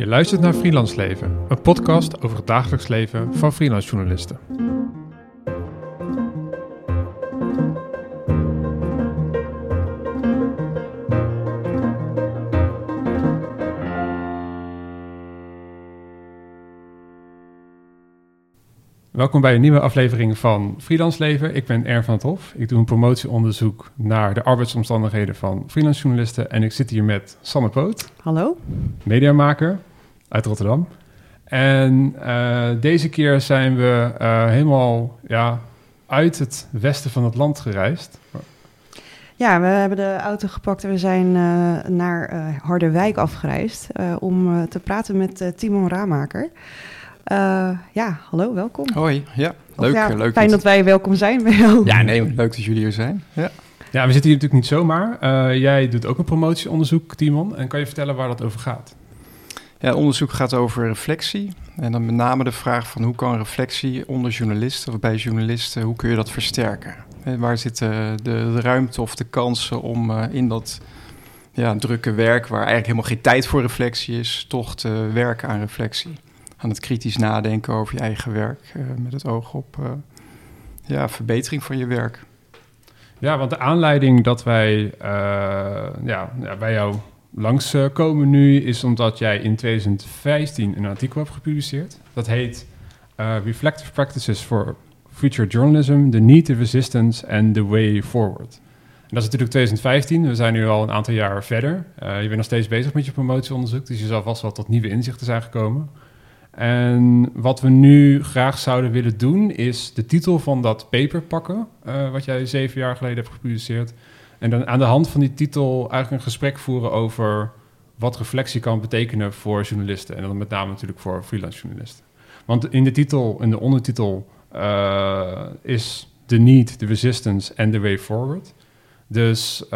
Je luistert naar Freelance Leven, een podcast over het dagelijks leven van freelance journalisten. Welkom bij een nieuwe aflevering van Freelance Leven. Ik ben Ern van het Hof. Ik doe een promotieonderzoek naar de arbeidsomstandigheden van freelance journalisten. En ik zit hier met Sanne Poot. Hallo. Mediamaker uit Rotterdam. En uh, deze keer zijn we uh, helemaal ja, uit het westen van het land gereisd. Ja, we hebben de auto gepakt en we zijn uh, naar Harderwijk afgereisd om te praten met Timon Ramaker. Uh, ja, hallo, welkom. Hoi, ja, leuk. Ja, leuk fijn dat wij welkom zijn bij jou. Ja, nee, leuk dat jullie hier zijn. Ja, ja we zitten hier natuurlijk niet zomaar. Uh, jij doet ook een promotieonderzoek, Timon. En kan je vertellen waar dat over gaat? Ja, onderzoek gaat over reflectie. En dan met name de vraag van hoe kan reflectie onder journalisten of bij journalisten, hoe kun je dat versterken? En waar zit de, de, ruimte of de kansen om uh, in dat ja, drukke werk, waar eigenlijk helemaal geen tijd voor reflectie is, toch te werken aan reflectie? aan het kritisch nadenken over je eigen werk. Uh, met het oog op ja, verbetering van je werk. Ja, want de aanleiding dat wij ja, bij jou langskomen nu is omdat jij in 2015 een artikel hebt gepubliceerd. Dat heet Reflective Practices for Future Journalism: The Need, the Resistance and the Way Forward. En dat is natuurlijk 2015. We zijn nu al een aantal jaar verder. je bent nog steeds bezig met je promotieonderzoek, dus je zal vast wel tot nieuwe inzichten zijn gekomen. En wat we nu graag zouden willen doen, is de titel van dat paper pakken, wat jij zeven jaar geleden hebt gepubliceerd. En dan aan de hand van die titel eigenlijk een gesprek voeren over wat reflectie kan betekenen voor journalisten. En dan met name natuurlijk voor freelance journalisten. Want in de titel, in de ondertitel, uh, is The Need, The Resistance and The Way Forward. Dus uh,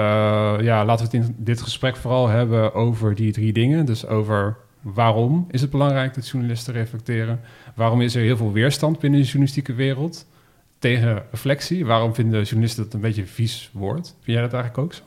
ja, laten we het in dit gesprek vooral hebben over die drie dingen. Dus over Waarom is het belangrijk dat journalisten reflecteren? Waarom is er heel veel weerstand binnen de journalistieke wereld tegen reflectie? Waarom vinden journalisten dat een beetje een vies woord? Vind jij dat eigenlijk ook zo?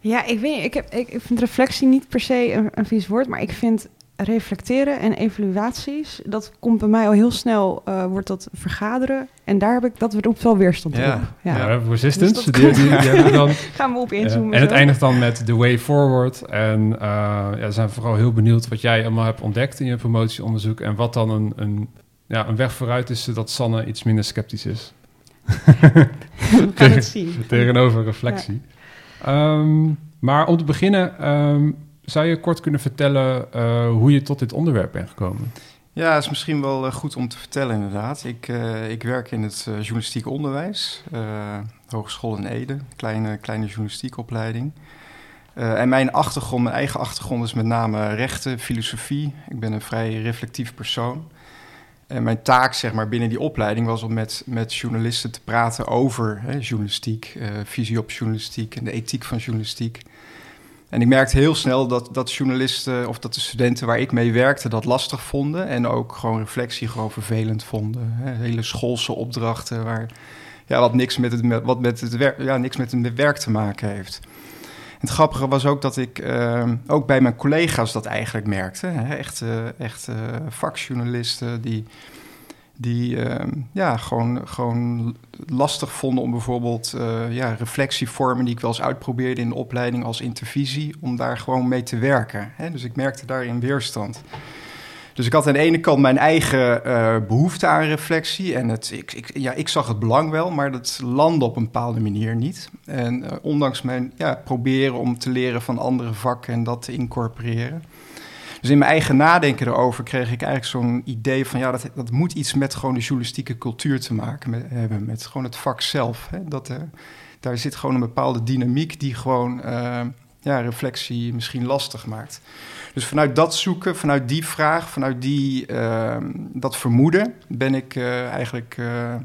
Ja, ik weet ik, heb, ik, vind reflectie niet per se een, een vies woord, maar ik vind reflecteren en evaluaties, dat komt bij mij al heel snel, uh, wordt dat vergaderen. En daar heb ik, dat roept wel weerstand ja. op. Ja, ja resistance, dus die, die, die dan... Gaan we op inzoomen. en het eindigt dan met the way forward. En uh, ja, we zijn vooral heel benieuwd wat jij allemaal hebt ontdekt in je promotieonderzoek. En wat dan een, een, ja, een weg vooruit is, zodat Sanne iets minder sceptisch is. we gaan het zien. Tegenover reflectie. Ja. Um, maar om te beginnen... Um, zou je kort kunnen vertellen uh, hoe je tot dit onderwerp bent gekomen? Ja, is misschien wel uh, goed om te vertellen inderdaad. Ik, uh, ik werk in het journalistiek onderwijs, Hogeschool in Ede, kleine, kleine journalistiekopleiding. en mijn achtergrond, mijn eigen achtergrond is met name rechten, filosofie. Ik ben een vrij reflectief persoon. En mijn taak zeg maar, binnen die opleiding was om met, met journalisten te praten over hè, journalistiek, visie op journalistiek en de ethiek van journalistiek. En ik merkte heel snel dat, dat journalisten of dat de studenten waar ik mee werkte dat lastig vonden. En ook gewoon reflectie gewoon vervelend vonden. Hè? Hele schoolse opdrachten waar ja, wat, niks met het, wat met het werk, ja, niks met het werk te maken heeft. Het grappige was ook dat ik uh, ook bij mijn collega's dat eigenlijk merkte. Hè? Echt, echt vakjournalisten die die uh, ja, gewoon, gewoon lastig vonden om bijvoorbeeld uh, ja, reflectievormen die ik wel eens uitprobeerde in de opleiding als intervisie, om daar gewoon mee te werken. Hè? Dus ik merkte daarin weerstand. Dus ik had aan de ene kant mijn eigen uh, behoefte aan reflectie. En het, ik, ik, ja, ik zag het belang wel, maar dat landde op een bepaalde manier niet. En ondanks mijn ja, proberen om te leren van andere vakken en dat te incorporeren dus in mijn eigen nadenken erover kreeg ik eigenlijk zo'n idee van... ja, dat, dat moet iets met gewoon de journalistieke cultuur te maken hebben. Met gewoon het vak zelf. Hè? Dat, uh, daar zit gewoon een bepaalde dynamiek die gewoon ja, reflectie misschien lastig maakt. Dus vanuit dat zoeken, vanuit die vraag, vanuit die, uh, dat vermoeden... ben ik eigenlijk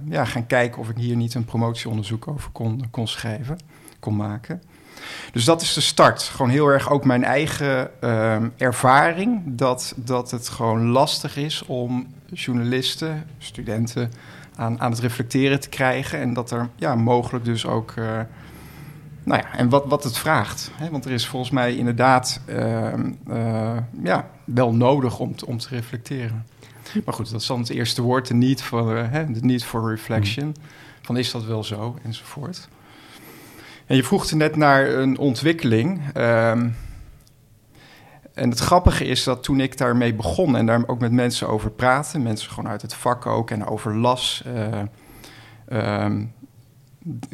ja, gaan kijken of ik hier niet een promotieonderzoek over kon, kon schrijven, kon maken... Dus dat is de start. Gewoon heel erg ook mijn eigen uh, ervaring dat, dat het gewoon lastig is om journalisten, studenten aan, aan het reflecteren te krijgen. En dat er ja, mogelijk dus ook uh, nou ja, en wat, wat het vraagt. Hè? Want er is volgens mij inderdaad ehm, eh, ja, wel nodig om, te- om te reflecteren. Maar goed, dat is dan het eerste woord, de need for, eh, hè, de need for reflection. Van is dat wel zo, enzovoort. En je vroeg er net naar een ontwikkeling. ehm, en het grappige is dat toen ik daarmee begon en daar ook met mensen over praatte, mensen gewoon uit het vak ook en over las, eh, ehm,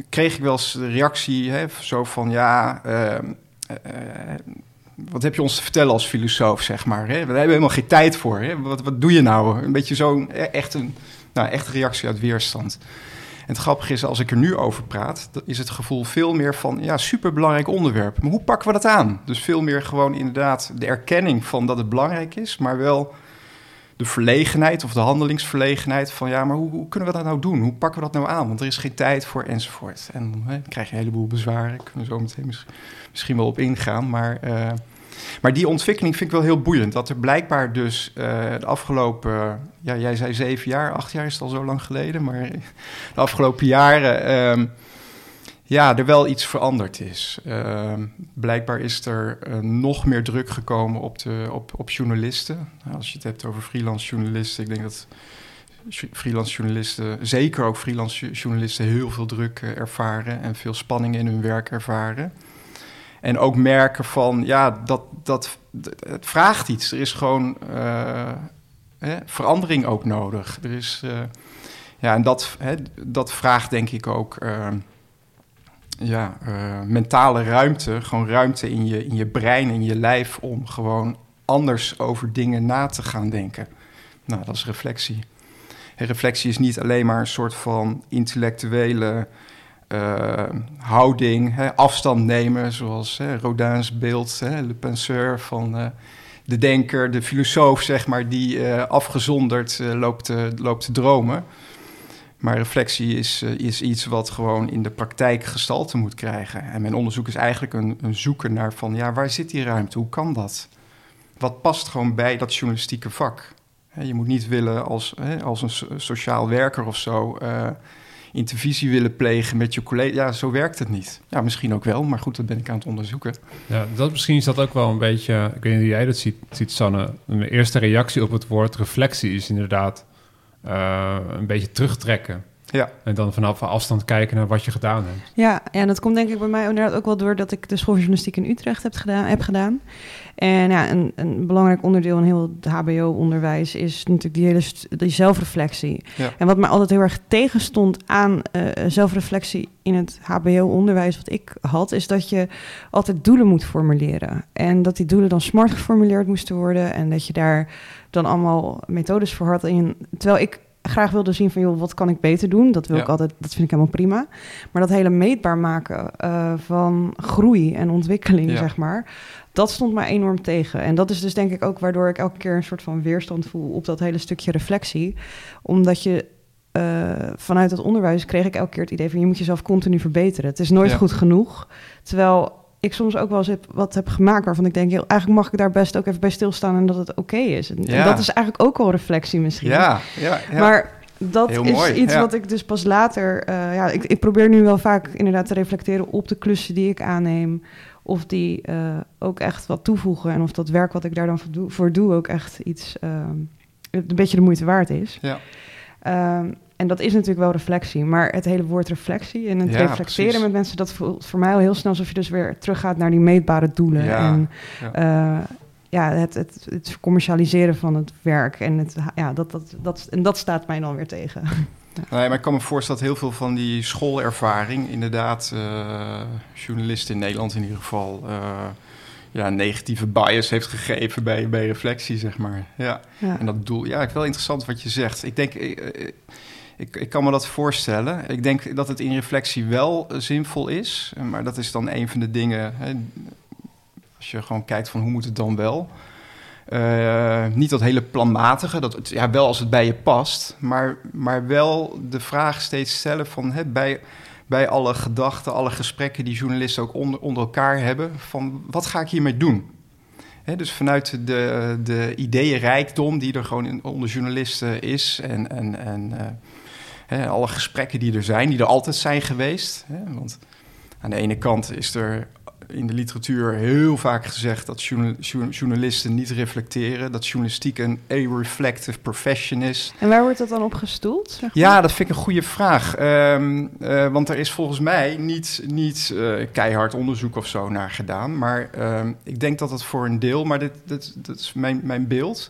kreeg ik wel eens de reactie hè, zo van ja, ehm, eh, wat heb je ons te vertellen als filosoof, zeg maar. Hè? We hebben helemaal geen tijd voor. Hè? Wat, wat doe je nou? Een beetje zo'n e- echt een nou, echt reactie uit weerstand. En het grappige is, als ik er nu over praat, is het gevoel veel meer van, ja, superbelangrijk onderwerp. Maar hoe pakken we dat aan? Dus veel meer gewoon inderdaad de erkenning van dat het belangrijk is, maar wel de verlegenheid of de handelingsverlegenheid van, ja, maar hoe, hoe kunnen we dat nou doen? Hoe pakken we dat nou aan? Want er is geen tijd voor enzovoort. En hè, dan krijg je een heleboel bezwaren. Kunnen we zo meteen mis- misschien wel op ingaan. Maar, eh, maar die ontwikkeling vind ik wel heel boeiend. Dat er blijkbaar dus eh, de afgelopen, ja, jij zei zeven jaar, acht jaar is het al zo lang geleden, maar de afgelopen jaren, ehm, ja, er wel iets veranderd is. Ehm, blijkbaar is er eh, nog meer druk gekomen op, de, op, op journalisten. Nou, als je het hebt over freelance journalisten, ik denk dat freelance journalisten, zeker ook freelance jo- journalisten, heel veel druk eh, ervaren en veel spanning in hun werk ervaren. En ook merken van, ja, dat, dat, het vraagt iets. Er is gewoon eh, hè, verandering ook nodig. Er is, ja, en dat, hè, dat vraagt denk ik ook eh, ja, eh, mentale ruimte. Gewoon ruimte in je, in je brein, in je lijf om gewoon anders over dingen na te gaan denken. Nou, dat is reflectie. En reflectie is niet alleen maar een soort van intellectuele eh, houding, hè, afstand nemen, zoals hè, Rodin's beeld, hè, Le Penseur van eh, de denker, de filosoof, zeg maar, die afgezonderd loopt, loopt te dromen. Maar reflectie is, eh, is iets wat gewoon in de praktijk gestalte moet krijgen. En mijn onderzoek is eigenlijk een, een zoeken naar van, ja, waar zit die ruimte? Hoe kan dat? Wat past gewoon bij dat journalistieke vak? Je moet niet willen als, als een so- sociaal werker of zo eh, intervisie willen plegen met je collega. Ja, zo werkt het niet. Ja, misschien ook wel, maar goed, dat ben ik aan het onderzoeken. Ja, dat, misschien is dat ook wel een beetje... Ik weet niet hoe jij dat ziet, ziet Sanne. Mijn eerste reactie op het woord reflectie is inderdaad... eh, een beetje terugtrekken. Ja. En dan vanaf afstand kijken naar wat je gedaan hebt. Ja, ja, en dat komt denk ik bij mij inderdaad ook wel door dat ik de school van journalistiek in Utrecht heb gedaan. Heb gedaan. En ja, een, een belangrijk onderdeel in heel het HBO-onderwijs is natuurlijk die hele die zelfreflectie. Ja. En wat mij altijd heel erg tegenstond aan eh, zelfreflectie in het HBO-onderwijs wat ik had, is dat je altijd doelen moet formuleren. En dat die doelen dan smart geformuleerd moesten worden en dat je daar dan allemaal methodes voor had. In, terwijl ik graag wilde zien van, joh, wat kan ik beter doen? Dat wil Ja. ik altijd, dat vind ik helemaal prima. Maar dat hele meetbaar maken eh, van groei en ontwikkeling, Ja. zeg maar, dat stond mij enorm tegen. En dat is dus denk ik ook waardoor ik elke keer een soort van weerstand voel op dat hele stukje reflectie. Omdat je eh, vanuit het onderwijs kreeg ik elke keer het idee van je moet jezelf continu verbeteren. Het is nooit Ja. goed genoeg. Terwijl ik soms ook wel eens heb, wat heb gemaakt waarvan ik denk, eigenlijk mag ik daar best ook even bij stilstaan en dat het oké is. En, dat is eigenlijk ook wel reflectie misschien. Ja, ja, ja. Maar dat Heel is mooi, iets wat ik dus pas later... eh, ja, ik, ik probeer nu wel vaak inderdaad te reflecteren op de klussen die ik aanneem. Of die eh, ook echt wat toevoegen. En of dat werk wat ik daar dan voor doe, voor doe ook echt iets... ehm, een beetje de moeite waard is. Ja. Ehm, en dat is natuurlijk wel reflectie. Maar het hele woord reflectie en het Ja, reflecteren precies. met mensen... dat voelt voor mij al heel snel alsof je dus weer teruggaat naar die meetbare doelen. Ja, En ja. eh, ja, het, het, het commercialiseren van het werk. En, het, ja, dat, dat, dat, en dat staat mij dan weer tegen. Nee, maar ik kan me voorstellen dat heel veel van die schoolervaring, inderdaad, eh, journalisten in Nederland in ieder geval, eh, ja, negatieve bias heeft gegeven bij, bij reflectie, zeg maar. Ja. Ja. En dat doel, ja, ik wel interessant wat je zegt. Ik denk, ik, kan me dat voorstellen. Ik denk dat het in reflectie wel eh, zinvol is, eh, maar dat is dan een van de dingen, hè, als je gewoon kijkt van hoe moet het dan wel. Eh, niet dat hele planmatige, dat ja, wel als het bij je past, maar, maar wel de vraag steeds stellen van hè, bij, bij alle gedachten, alle gesprekken die journalisten ook onder, onder elkaar hebben, van wat ga ik hiermee doen? Hè, dus vanuit de, de ideeënrijkdom die er gewoon onder journalisten is en, en, en hè, alle gesprekken die er zijn, die er altijd zijn geweest. Hè, want aan de ene kant is er in de literatuur heel vaak gezegd dat journalisten niet reflecteren, dat journalistiek een a-reflective profession is. En waar wordt dat dan op gestoeld? Zeg maar? Ja, dat vind ik een goede vraag. Um, uh, want er is volgens mij niet, niet uh, keihard onderzoek of zo naar gedaan. Maar um, ik denk dat het voor een deel, maar dit, dit, dit is mijn, mijn beeld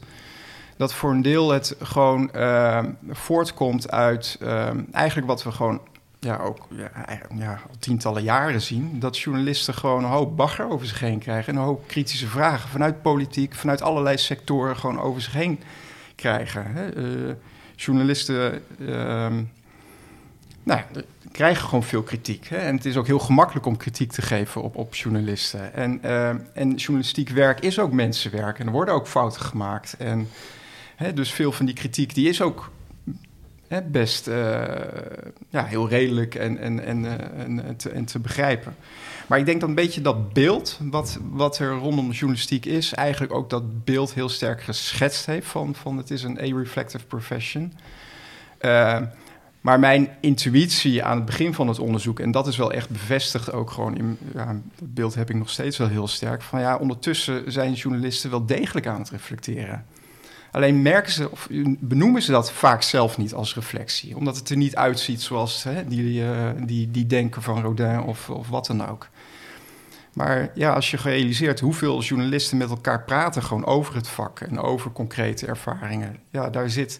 dat voor een deel het gewoon uh, voortkomt uit uh, eigenlijk wat we gewoon ja, ook ja, ja, al tientallen jaren zien, dat journalisten gewoon een hoop bagger over zich heen krijgen. En een hoop kritische vragen vanuit politiek, vanuit allerlei sectoren gewoon over zich heen krijgen. Hè. Uh, journalisten ehm, nou, krijgen gewoon veel kritiek. Hè. En het is ook heel gemakkelijk om kritiek te geven op, op journalisten. En, en journalistiek werk is ook mensenwerk. En er worden ook fouten gemaakt. En dus veel van die kritiek die is ook best uh, ja, heel redelijk en, en, en, uh, en, te, en te begrijpen. Maar ik denk dat een beetje dat beeld wat, wat er rondom journalistiek is, eigenlijk ook dat beeld heel sterk geschetst heeft van, van het is een a-reflective profession. Uh, maar mijn intuïtie aan het begin van het onderzoek, en dat is wel echt bevestigd ook gewoon in ja, dat beeld heb ik nog steeds wel heel sterk, van ja, ondertussen zijn journalisten wel degelijk aan het reflecteren. Alleen merken ze of benoemen ze dat vaak zelf niet als reflectie, omdat het er niet uitziet zoals hè, die, uh, die, die denken van Rodin of, of wat dan ook. Maar ja, als je realiseert hoeveel journalisten met elkaar praten gewoon over het vak en over concrete ervaringen, ja, daar zit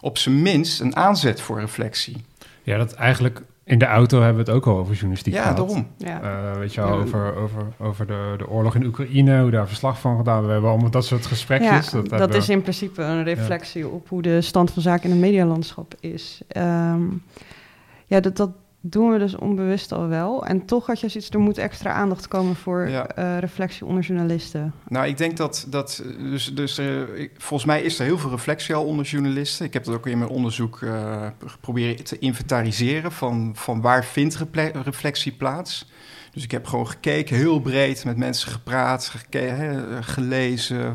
op zijn minst een aanzet voor reflectie. Ja, dat eigenlijk in de auto hebben we het ook al over journalistiek ja, gehad. Daarom. Ja, uh, weet je wel, over, over, over de, de oorlog in Oekraïne, hoe daar verslag van gedaan. We hebben allemaal dat soort gesprekjes. Ja, dat, dat is in principe een reflectie ja. op hoe de stand van zaken in het medialandschap is. Um, ja, dat, dat doen we dus onbewust al wel. En toch had je zoiets, er moet extra aandacht komen voor ja. uh, reflectie onder journalisten. Nou, ik denk dat, dat dus, dus uh, ik, volgens mij is er heel veel reflectie al onder journalisten. Ik heb dat ook in mijn onderzoek uh, geprobeerd te inventariseren van, van waar vindt reflectie plaats. Dus ik heb gewoon gekeken, heel breed met mensen gepraat, gekeken, gelezen,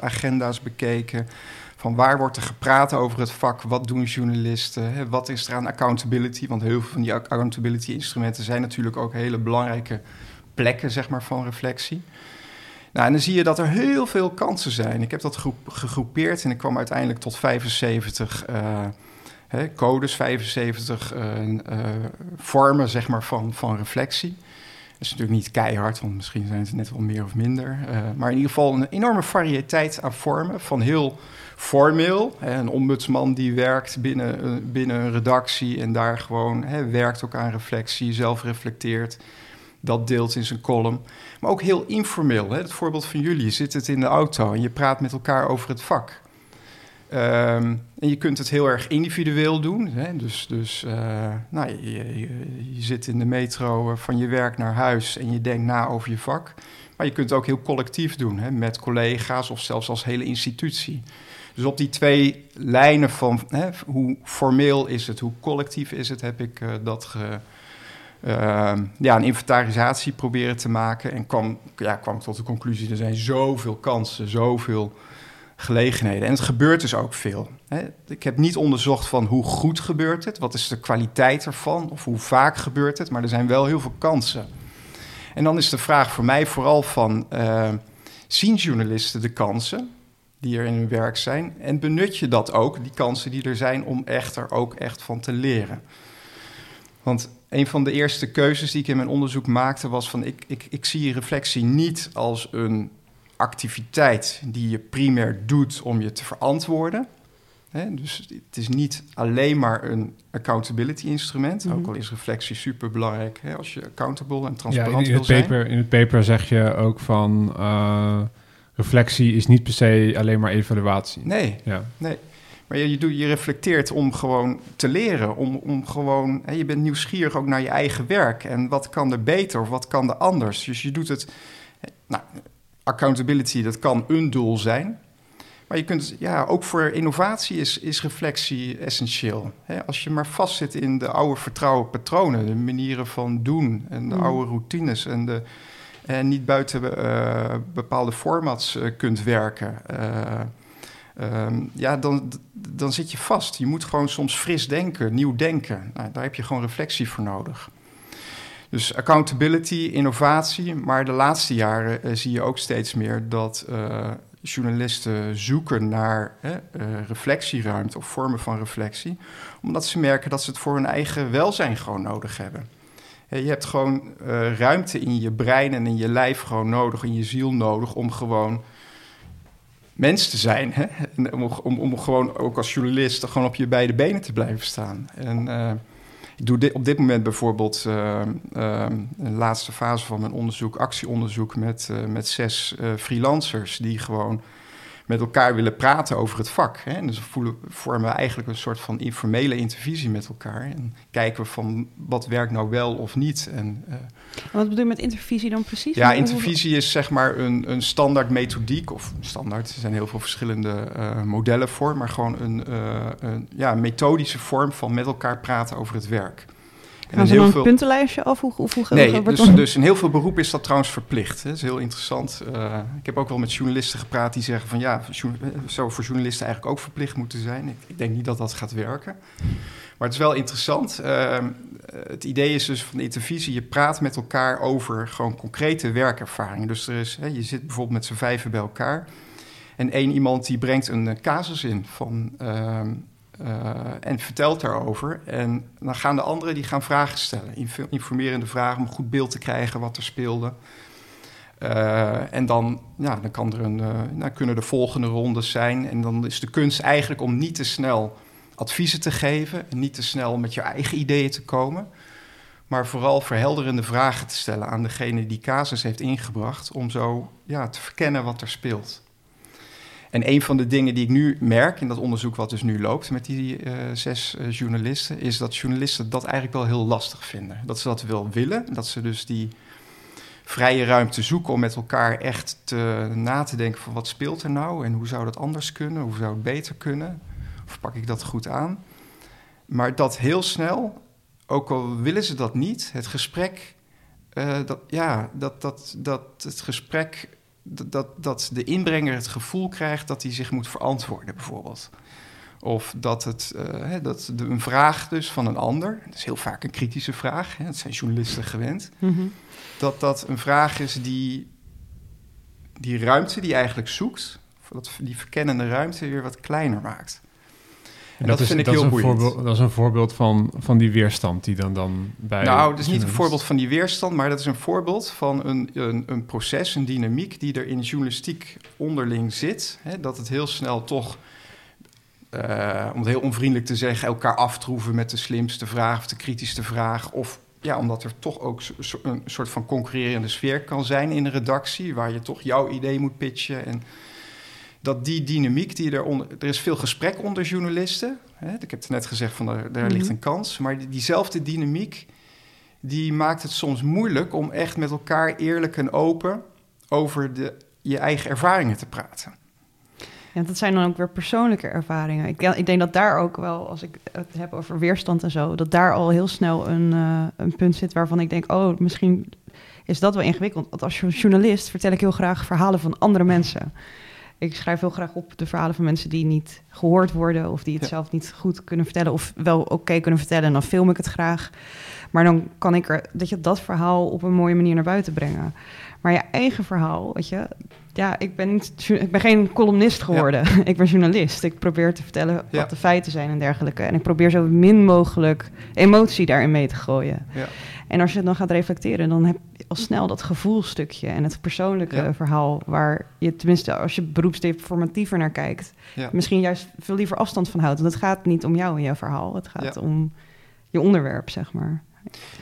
agenda's bekeken van waar wordt er gepraat over het vak, wat doen journalisten, hè, wat is er aan accountability, want heel veel van die accountability instrumenten zijn natuurlijk ook hele belangrijke plekken zeg maar, van reflectie. Nou, en dan zie je dat er heel veel kansen zijn. Ik heb dat gegroepeerd en ik kwam uiteindelijk tot 75 uh, hè, codes, 75 uh, uh, vormen zeg maar, van, van reflectie. Dat is natuurlijk niet keihard, want misschien zijn het net wel meer of minder. Uh, maar in ieder geval een enorme variëteit aan vormen. Van heel formeel, hè, een ombudsman die werkt binnen, binnen een redactie en daar gewoon hè, werkt ook aan reflectie, zelf reflecteert. Dat deelt in zijn column. Maar ook heel informeel. Hè. Het voorbeeld van jullie, je zit het in de auto en je praat met elkaar over het vak. Um, en je kunt het heel erg individueel doen. Hè? Dus, dus uh, nou, je, zit in de metro van je werk naar huis en je denkt na over je vak. Maar je kunt het ook heel collectief doen, hè? met collega's of zelfs als hele institutie. Dus op die twee lijnen van hè, hoe formeel is het, hoe collectief is het, heb ik uh, dat uh, ja, een inventarisatie proberen te maken. En kwam, ja, kwam tot de conclusie, er zijn zoveel kansen, zoveel gelegenheden. En het gebeurt dus ook veel. Ik heb niet onderzocht van hoe goed gebeurt het, wat is de kwaliteit ervan, of hoe vaak gebeurt het, maar er zijn wel heel veel kansen. En dan is de vraag voor mij vooral van, uh, zien journalisten de kansen die er in hun werk zijn? En benut je dat ook, die kansen die er zijn, om echt er ook echt van te leren? Want een van de eerste keuzes die ik in mijn onderzoek maakte was van... ik, ik, ik zie reflectie niet als een activiteit die je primair doet om je te verantwoorden. He, dus het is niet alleen maar een accountability instrument. Mm -hmm. Ook al is reflectie super belangrijk als je accountable en transparant ja, in, in wil het paper, zijn. In het paper zeg je ook van uh, reflectie is niet per se alleen maar evaluatie. Nee, ja. nee. Maar je, je, doet, je reflecteert om gewoon te leren. Om, om gewoon, hè, je bent nieuwsgierig ook naar je eigen werk. En wat kan er beter of wat kan er anders? Dus je doet het. Nou, accountability, dat kan een doel zijn. Maar je kunt, ja, ook voor innovatie is, is reflectie essentieel. He, als je maar vastzit in de oude vertrouwen patronen, de manieren van doen en de mm. oude routines en, de, en niet buiten uh, bepaalde formats uh, kunt werken, uh, um, ja, dan, dan zit je vast. Je moet gewoon soms fris denken, nieuw denken. Nou, daar heb je gewoon reflectie voor nodig. Dus accountability, innovatie, maar de laatste jaren eh, zie je ook steeds meer dat uh, journalisten zoeken naar uh, reflectieruimte of vormen van reflectie, omdat ze merken dat ze het voor hun eigen welzijn gewoon nodig hebben. Je hebt gewoon ruimte in je brein en in je lijf gewoon nodig, in je ziel nodig, om gewoon mens te zijn. Hè? Om, om, om, gewoon ook als journalist gewoon op je beide benen te blijven staan. En ik doe op dit moment bijvoorbeeld uh, uh, de laatste fase van mijn onderzoek, actieonderzoek met, uh, met zes freelancers die gewoon met elkaar willen praten over het vak. Hè? En dus voelen, vormen we eigenlijk een soort van informele intervisie met elkaar. En kijken we van wat werkt nou wel of niet. En, uh, wat bedoel je met intervisie dan precies? Ja, intervisie is zeg maar een, een standaard methodiek. Of standaard, er zijn heel veel verschillende uh, modellen voor. Maar gewoon een, uh, een ja, methodische vorm van met elkaar praten over het werk. Gaan ze dan een veel... puntenlijstje af? Hoe, hoe, hoe nee, dus, dan... dus in heel veel beroepen is dat trouwens verplicht. Dat is heel interessant. Uh, ik heb ook wel met journalisten gepraat die zeggen van... ja, zou voor journalisten eigenlijk ook verplicht moeten zijn. Ik, ik, denk niet dat dat gaat werken. Maar het is wel interessant. Uh, het idee is dus van de intervisie... je praat met elkaar over gewoon concrete werkervaringen. Dus er is, hè, je zit bijvoorbeeld met z'n vijven bij elkaar... En één iemand die brengt een casus in van... Uh, en vertelt daarover. En dan gaan de anderen die gaan vragen stellen. Informerende vragen om een goed beeld te krijgen wat er speelde. Uh, en dan, ja, dan, kan er een, uh, nou, kunnen de volgende rondes zijn. En dan is de kunst eigenlijk om niet te snel adviezen te geven. En niet te snel met je eigen ideeën te komen. Maar vooral verhelderende vragen te stellen aan degene die casus heeft ingebracht. Om zo ja, te verkennen wat er speelt. En een van de dingen die ik nu merk in dat onderzoek wat dus nu loopt met die uh, zes uh, journalisten, is dat journalisten dat eigenlijk wel heel lastig vinden. Dat ze dat wel willen, dat ze dus die vrije ruimte zoeken om met elkaar echt te, na te denken van wat speelt er nou en hoe zou dat anders kunnen, hoe zou het beter kunnen, of pak ik dat goed aan. Maar dat heel snel, ook al willen ze dat niet, het gesprek, uh, dat, ja, dat, dat, dat het gesprek dat, dat de inbrenger het gevoel krijgt dat hij zich moet verantwoorden, bijvoorbeeld. Of dat, het, uh, dat de, een vraag dus van een ander, dat is heel vaak een kritische vraag, hè, dat zijn journalisten gewend, mm-hmm. dat dat een vraag is die die ruimte die eigenlijk zoekt, dat, die verkennende ruimte weer wat kleiner maakt. En dat, dat vind is, ik dat heel is een voorbeeld, Dat is een voorbeeld van, van die weerstand die dan, dan bij... Nou, het is niet een voorbeeld van die weerstand, maar dat is een voorbeeld van een, een, een proces, een dynamiek die er in journalistiek onderling zit. Hè, dat het heel snel toch, uh, om het heel onvriendelijk te zeggen, elkaar aftroeven met de slimste vraag of de kritischste vraag. Of ja, omdat er toch ook een soort van concurrerende sfeer kan zijn in een redactie, waar je toch jouw idee moet pitchen en dat die dynamiek die er onder... Er is veel gesprek onder journalisten. Hè? Ik heb het net gezegd, van daar, daar ligt mhm. een kans. Maar die, diezelfde dynamiek, die maakt het soms moeilijk... om echt met elkaar eerlijk en open over de, je eigen ervaringen te praten. Ja, dat zijn dan ook weer persoonlijke ervaringen. Ik, ik, denk dat daar ook wel, als ik het heb over weerstand en zo... dat daar al heel snel een, uh, een punt zit waarvan ik denk... oh, misschien is dat wel ingewikkeld. Want als journalist vertel ik heel graag verhalen van andere mensen ik schrijf heel graag op de verhalen van mensen die niet gehoord worden of die het zelf niet goed kunnen vertellen of wel oké kunnen vertellen en dan film ik het graag. Maar dan kan ik er dat je dat verhaal op een mooie manier naar buiten brengen. Maar je eigen verhaal, weet je, ja, ik ben, niet, ik ben geen columnist geworden. ik ben journalist. Ik probeer te vertellen wat de feiten zijn en dergelijke. En ik probeer zo min mogelijk emotie daarin mee te gooien. En als je dan gaat reflecteren, dan heb je al snel dat gevoelstukje en het persoonlijke verhaal, waar je tenminste als je beroepsdeformatiever naar kijkt, misschien juist veel liever afstand van houdt. Want het gaat niet om jou en jouw verhaal, het gaat om je onderwerp, zeg maar.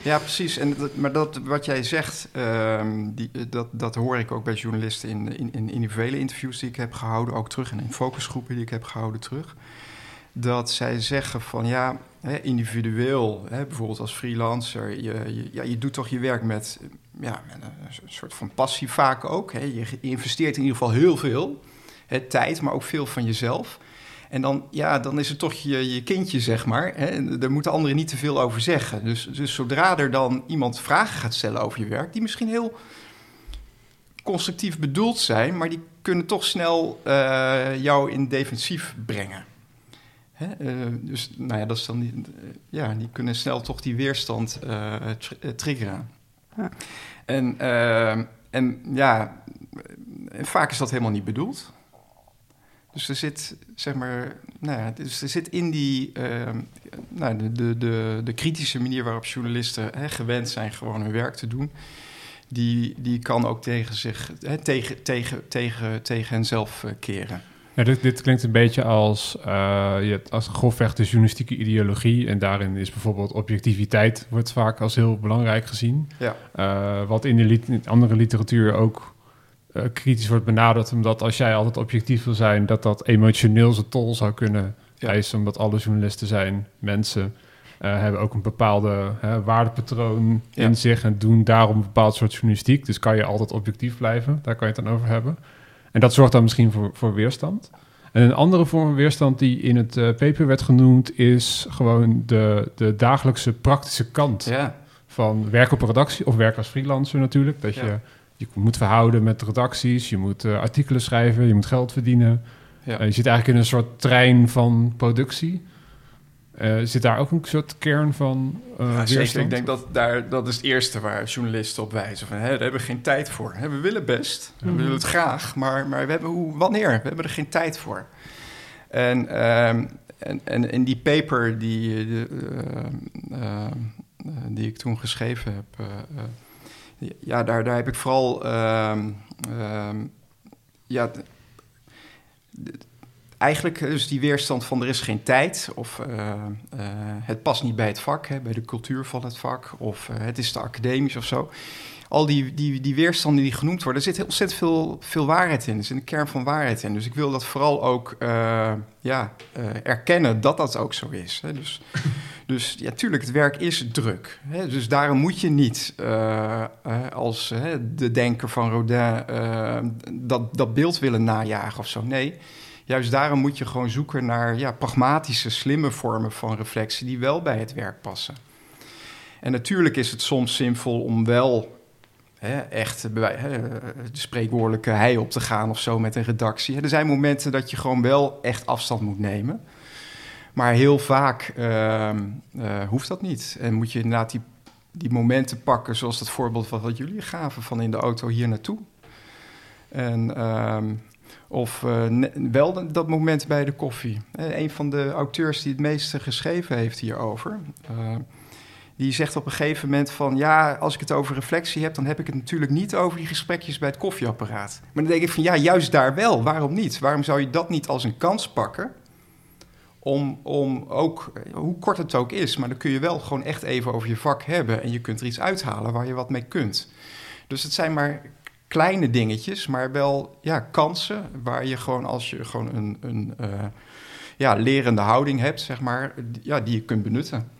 Ja, precies. En maar dat, wat jij zegt, ehm, die, dat, dat hoor ik ook bij journalisten in, in, in individuele interviews die ik heb gehouden, ook terug en in focusgroepen die ik heb gehouden terug. Dat zij zeggen van ja, hè, individueel, hè, bijvoorbeeld als freelancer, je, je, ja, je doet toch je werk met, ja, een soort van passie vaak ook. Hè. Je investeert in ieder geval heel veel hè, tijd, maar ook veel van jezelf. En dan, ja, dan is het toch je, je kindje, zeg maar. Hè? Daar moeten anderen niet te veel over zeggen. Dus, dus zodra er dan iemand vragen gaat stellen over je werk, die misschien heel constructief bedoeld zijn, maar die kunnen toch snel uh, jou in defensief brengen. Hè? Uh, dus nou ja, dat is dan die, ja, die kunnen snel toch die weerstand triggeren. Ja. En, en ja, en vaak is dat helemaal niet bedoeld. Dus er zit, zeg maar, nou ja, dus er zit in die, ehm, nou, de, de, de, de kritische manier waarop journalisten hè, gewend zijn gewoon hun werk te doen, die, die kan ook tegen zich, hè, tegen, tegen, tegen, tegen henzelf eh, keren. Ja, dit, dit klinkt een beetje als, eh, je hebt als grofweg de journalistieke ideologie. En daarin is bijvoorbeeld objectiviteit wordt vaak als heel belangrijk gezien. Ja. Eh, wat in de lit- andere literatuur ook eh, kritisch wordt benaderd. Omdat als jij altijd objectief wil zijn, dat dat emotioneel zijn tol zou kunnen Ja. eisen. Omdat alle journalisten zijn mensen. eh, hebben ook een bepaalde hè, waardepatroon Ja. in zich en doen daarom een bepaald soort journalistiek. Dus kan je altijd objectief blijven, daar kan je het dan over hebben. En dat zorgt dan misschien voor, voor weerstand. En een andere vorm van weerstand die in het eh, paper werd genoemd, is gewoon de, de dagelijkse praktische kant Ja, van werk op een redactie of werk als freelancer natuurlijk. Dat Ja. je je moet verhouden met redacties, je moet eh, artikelen schrijven, je moet geld verdienen. ja. Eh, je zit eigenlijk in een soort trein van productie. Eh, zit daar ook een soort kern van Ja, zeker. Ik denk dat daar, dat is het eerste waar journalisten op wijzen. Van, hè, daar hebben we geen tijd voor. Hè, we willen best, we willen het graag, maar, maar we hebben hoe, wanneer? We hebben er geen tijd voor. En, ehm, en, en in die paper die, de, die ik toen geschreven heb, ja, daar, daar heb ik vooral ehm, ehm, ja, eigenlijk dus die weerstand van er is geen tijd of eh, eh, het past niet bij het vak, hè, bij de cultuur van het vak of eh, het is te academisch of zo. Al die, die, die weerstanden die genoemd worden, er zit ontzettend veel, veel waarheid in. Er zit een kern van waarheid in. Dus ik wil dat vooral ook eh, ja, eh, erkennen dat dat ook zo is. Hè. Dus, dus ja, tuurlijk, het werk is druk. Hè. Dus daarom moet je niet eh, als de denker van Rodin dat, dat beeld willen najagen of zo. Nee, juist daarom moet je gewoon zoeken naar ja, pragmatische, slimme vormen van reflectie die wel bij het werk passen. En natuurlijk is het soms zinvol om wel hè, echt bij, hè, de spreekwoordelijke hei op te gaan of zo met een redactie. Er zijn momenten dat je gewoon wel echt afstand moet nemen. Maar heel vaak ehm, eh, hoeft dat niet. En moet je inderdaad die, die momenten pakken, zoals dat voorbeeld wat jullie gaven van in de auto hier naartoe. En, ehm, of eh, wel dat- moment bij de koffie. Eh, een van de auteurs die het meeste geschreven heeft hierover. Die zegt op een gegeven moment van... ja, als ik het over reflectie heb... dan heb ik het natuurlijk niet over die gesprekjes bij het koffieapparaat. Maar dan denk ik van ja, juist daar wel. Waarom niet? Waarom zou je dat niet als een kans pakken... om, om ook, eh, hoe kort het ook is... maar dan kun je wel gewoon echt even over je vak hebben... en je kunt er iets uithalen waar je wat mee kunt. Dus het zijn maar kleine dingetjes... maar wel ja, kansen waar je gewoon als je gewoon een... een eh, ja, lerende houding hebt, zeg maar, ja, die je kunt benutten.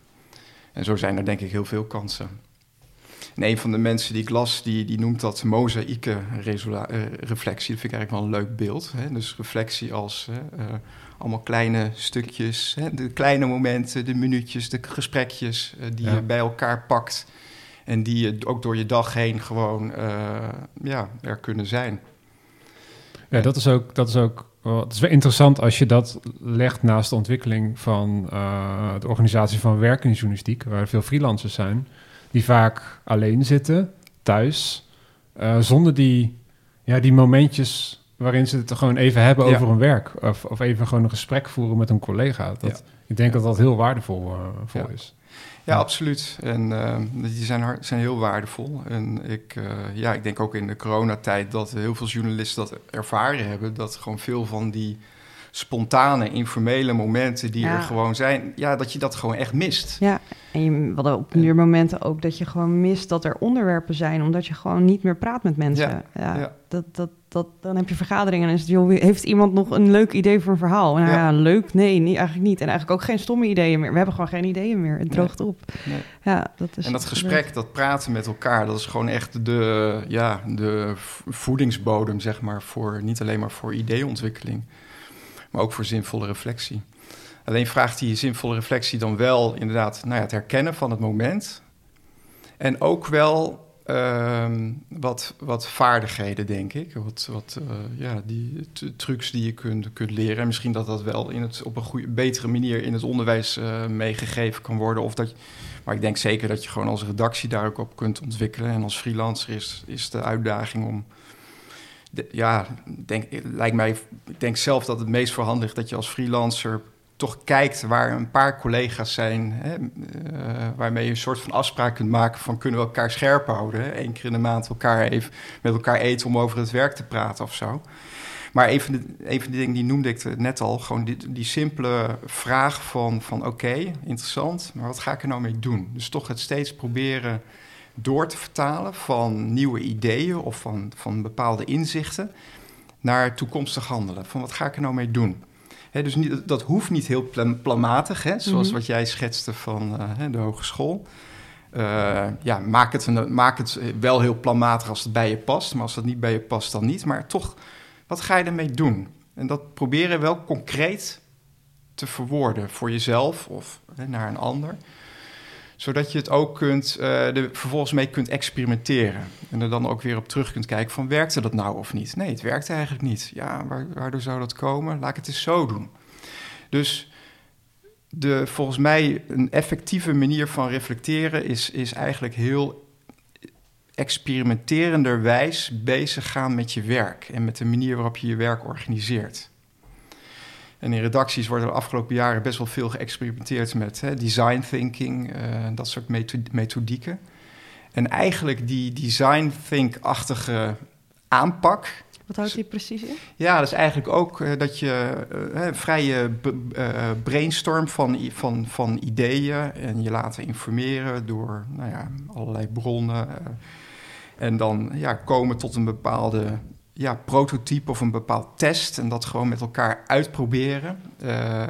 En zo zijn er denk ik heel veel kansen. En een van de mensen die ik las, die, die noemt dat mozaïeke eh, reflectie. Dat vind ik eigenlijk wel een leuk beeld. Hè? Dus reflectie als hè, eh, allemaal kleine stukjes, hè? de kleine momenten, de minuutjes, de gesprekjes eh, die Ja. je bij elkaar pakt. En die je ook door je dag heen gewoon ja, er kunnen zijn. Ja, dat is ook, dat is ook het is wel interessant als je dat legt naast de ontwikkeling van eh, de organisatie van werk in de journalistiek, waar veel freelancers zijn, die vaak alleen zitten, thuis, eh, zonder die, ja, die momentjes waarin ze het gewoon even hebben Ja. over hun werk. Of, of even gewoon een gesprek voeren met een collega. Dat, Ik denk dat dat heel waardevol eh, voor Ja. is. Ja, absoluut. En eh, die zijn, hard, zijn heel waardevol. En ik, eh, ja, ik denk ook in de coronatijd dat heel veel journalisten dat ervaren hebben. Dat gewoon veel van die spontane, informele momenten die Ja. er gewoon zijn, ja, dat je dat gewoon echt mist. Ja, en je, hadden op nu momenten ook dat je gewoon mist dat er onderwerpen zijn, omdat je gewoon niet meer praat met mensen. Ja, Ja, ja. Dat, dat, dat, dan heb je vergaderingen en is het, joh, heeft iemand nog een leuk idee voor een verhaal? Nou Ja. leuk? Nee, niet, eigenlijk niet. En eigenlijk ook geen stomme ideeën meer. We hebben gewoon geen ideeën meer. Het droogt op. Nee. Ja, dat is En dat gesprek, dat praten met elkaar, dat is gewoon echt de, ja, de voedingsbodem, zeg maar, voor niet alleen maar voor ideeontwikkeling, maar ook voor zinvolle reflectie. Alleen vraagt die zinvolle reflectie dan wel inderdaad nou ja, het herkennen van het moment. En ook wel ehm, wat, wat vaardigheden, denk ik. Wat, wat eh, ja, die trucs die je kunt, kunt leren. En misschien dat dat wel in het, op een goede, betere manier in het onderwijs eh, meegegeven kan worden. Of dat, maar ik denk zeker dat je gewoon als redactie daar ook op kunt ontwikkelen. En als freelancer is, is de uitdaging om... ja, denk, lijkt mij, ik denk zelf dat het meest voorhand ligt dat je als freelancer toch kijkt waar een paar collega's zijn, hè, eh, waarmee je een soort van afspraak kunt maken van kunnen we elkaar scherp houden. Hè? Eén keer in de maand elkaar even met elkaar eten om over het werk te praten of zo. Maar een van de, een de dingen die noemde ik net al, gewoon die, die simpele vraag van, van oké, interessant, maar wat ga ik er nou mee doen? Dus toch het steeds proberen door te vertalen van nieuwe ideeën of van, van bepaalde inzichten naar toekomstig handelen. Van wat ga ik er nou mee doen? Dus niet, dat hoeft niet heel plan, planmatig, hè, zoals Mhm. wat jij schetste van eh, de hogeschool. Eh, ja, maak het, een, maak het wel heel planmatig als het bij je past. Maar als dat niet bij je past, dan niet. Maar toch, wat ga je ermee doen? En dat proberen wel concreet te verwoorden voor jezelf of hè, naar een ander. Zodat je het ook kunt, eh, er vervolgens mee kunt experimenteren. En er dan ook weer op terug kunt kijken van werkte dat nou of niet? Nee, het werkte eigenlijk niet. Ja, waar, waardoor zou dat komen? Laat ik het eens zo doen. Dus de, volgens mij een effectieve manier van reflecteren is, is eigenlijk heel experimenterenderwijs bezig gaan met je werk en met de manier waarop je je werk organiseert. En in redacties wordt er de afgelopen jaren best wel veel geëxperimenteerd met hè, design thinking, eh, dat soort metho- methodieken. En eigenlijk die design think-achtige aanpak, Wat houdt die precies in? ja, dat is eigenlijk ook eh, dat je een vrije eh, brainstorm van, van, van ideeën en je laten informeren door nou ja, allerlei bronnen. en dan ja, komen tot een bepaalde ja, prototype of een bepaald test en dat gewoon met elkaar uitproberen. eh,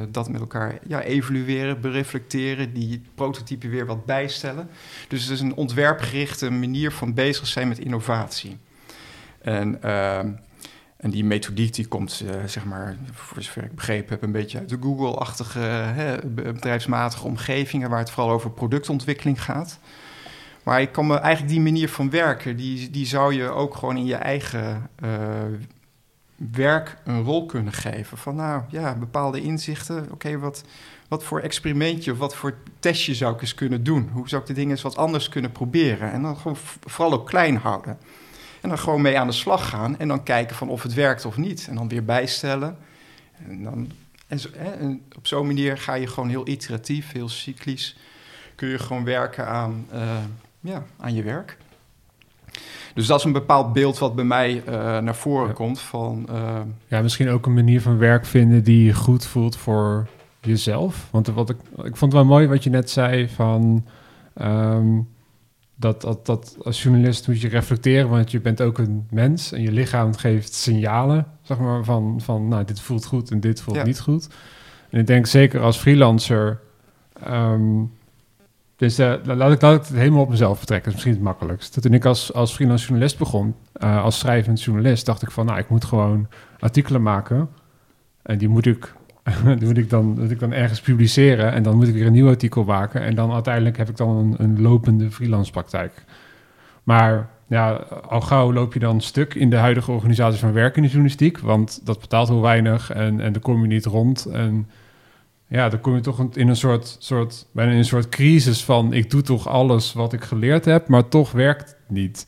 eh, dat met elkaar ja, evalueren, bereflecteren, die prototype weer wat bijstellen. Dus het is een ontwerpgerichte manier van bezig zijn met innovatie. En, ehm, en die methodiek die komt, eh, zeg maar, voor zover ik begrepen heb, een beetje uit de Google-achtige, bedrijfsmatige omgevingen, waar het vooral over productontwikkeling gaat. Maar ik kan me eigenlijk die manier van werken, die, die zou je ook gewoon in je eigen eh, werk een rol kunnen geven. Van nou ja, bepaalde inzichten. Oké, wat, wat voor experimentje of wat voor testje zou ik eens kunnen doen? Hoe zou ik de dingen eens wat anders kunnen proberen? En dan gewoon vooral ook klein houden. En dan gewoon mee aan de slag gaan en dan kijken van of het werkt of niet. En dan weer bijstellen. En, dan, en, zo, hè, op zo'n manier ga je gewoon heel iteratief, heel cyclisch... kun je gewoon werken aan, eh, ja, aan je werk. Dus dat is een bepaald beeld wat bij mij eh, naar voren Ja. komt van... eh, Ja, misschien ook een manier van werk vinden die goed voelt voor jezelf. Want wat ik, ik vond het wel mooi wat je net zei van ehm, dat, dat, dat als journalist moet je reflecteren, want je bent ook een mens en je lichaam geeft signalen, zeg maar, van, van nou, dit voelt goed en dit voelt Ja. niet goed. En ik denk zeker als freelancer, ehm, dus eh, laat, ik, laat het helemaal op mezelf betrekken, dat is misschien het makkelijkst. Toen ik als, als freelance journalist begon, eh, als schrijvend journalist, dacht ik van, nou, ik moet gewoon artikelen maken. En die moet ik, die moet ik, dan, moet ik dan ergens publiceren. En dan moet ik weer een nieuw artikel maken. En dan uiteindelijk heb ik dan een, lopende freelance praktijk. Maar ja, al gauw loop je dan stuk in de huidige organisatie van werk in de journalistiek. Want dat betaalt heel weinig en, en dan kom je niet rond. En ja, dan kom je toch in een soort, soort, bijna in een soort crisis van... ik doe toch alles wat ik geleerd heb, maar toch werkt het niet.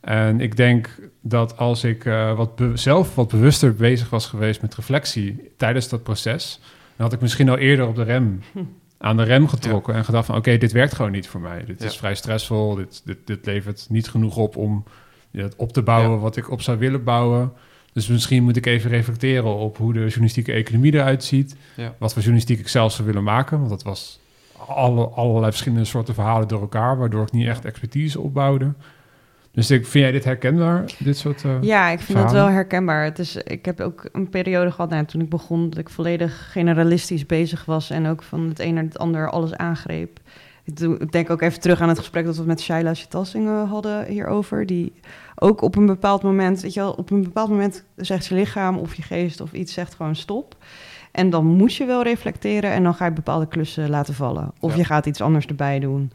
En ik denk dat als ik eh, wat zelf wat bewuster bezig was geweest met reflectie tijdens dat proces, dan had ik misschien al eerder op de rem, aan de rem getrokken en gedacht van oké, dit werkt gewoon niet voor mij. Dit is vrij stressvol, dit, dit, dit levert niet genoeg op om ja, het op te bouwen wat ik op zou willen bouwen. Dus misschien moet ik even reflecteren op hoe de journalistieke economie eruit ziet. Ja. Wat voor journalistiek ik zelf zou willen maken. Want dat was alle, allerlei verschillende soorten verhalen door elkaar, waardoor ik niet echt expertise opbouwde. Dus ik, vind jij dit herkenbaar, dit soort... eh, Ja, ik vind dat verhalen? wel herkenbaar. Het is, ik heb ook een periode gehad, nou, toen ik begon, dat ik volledig generalistisch bezig was en ook van het een naar het ander alles aangreep. Ik, denk ook even terug aan het gesprek dat we met Shaila Chitassing eh, hadden hierover. Die ook op een bepaald moment, weet je wel, op een bepaald moment zegt je lichaam of je geest of iets zegt gewoon stop. En dan moet je wel reflecteren en dan ga je bepaalde klussen laten vallen. Of Ja. je gaat iets anders erbij doen.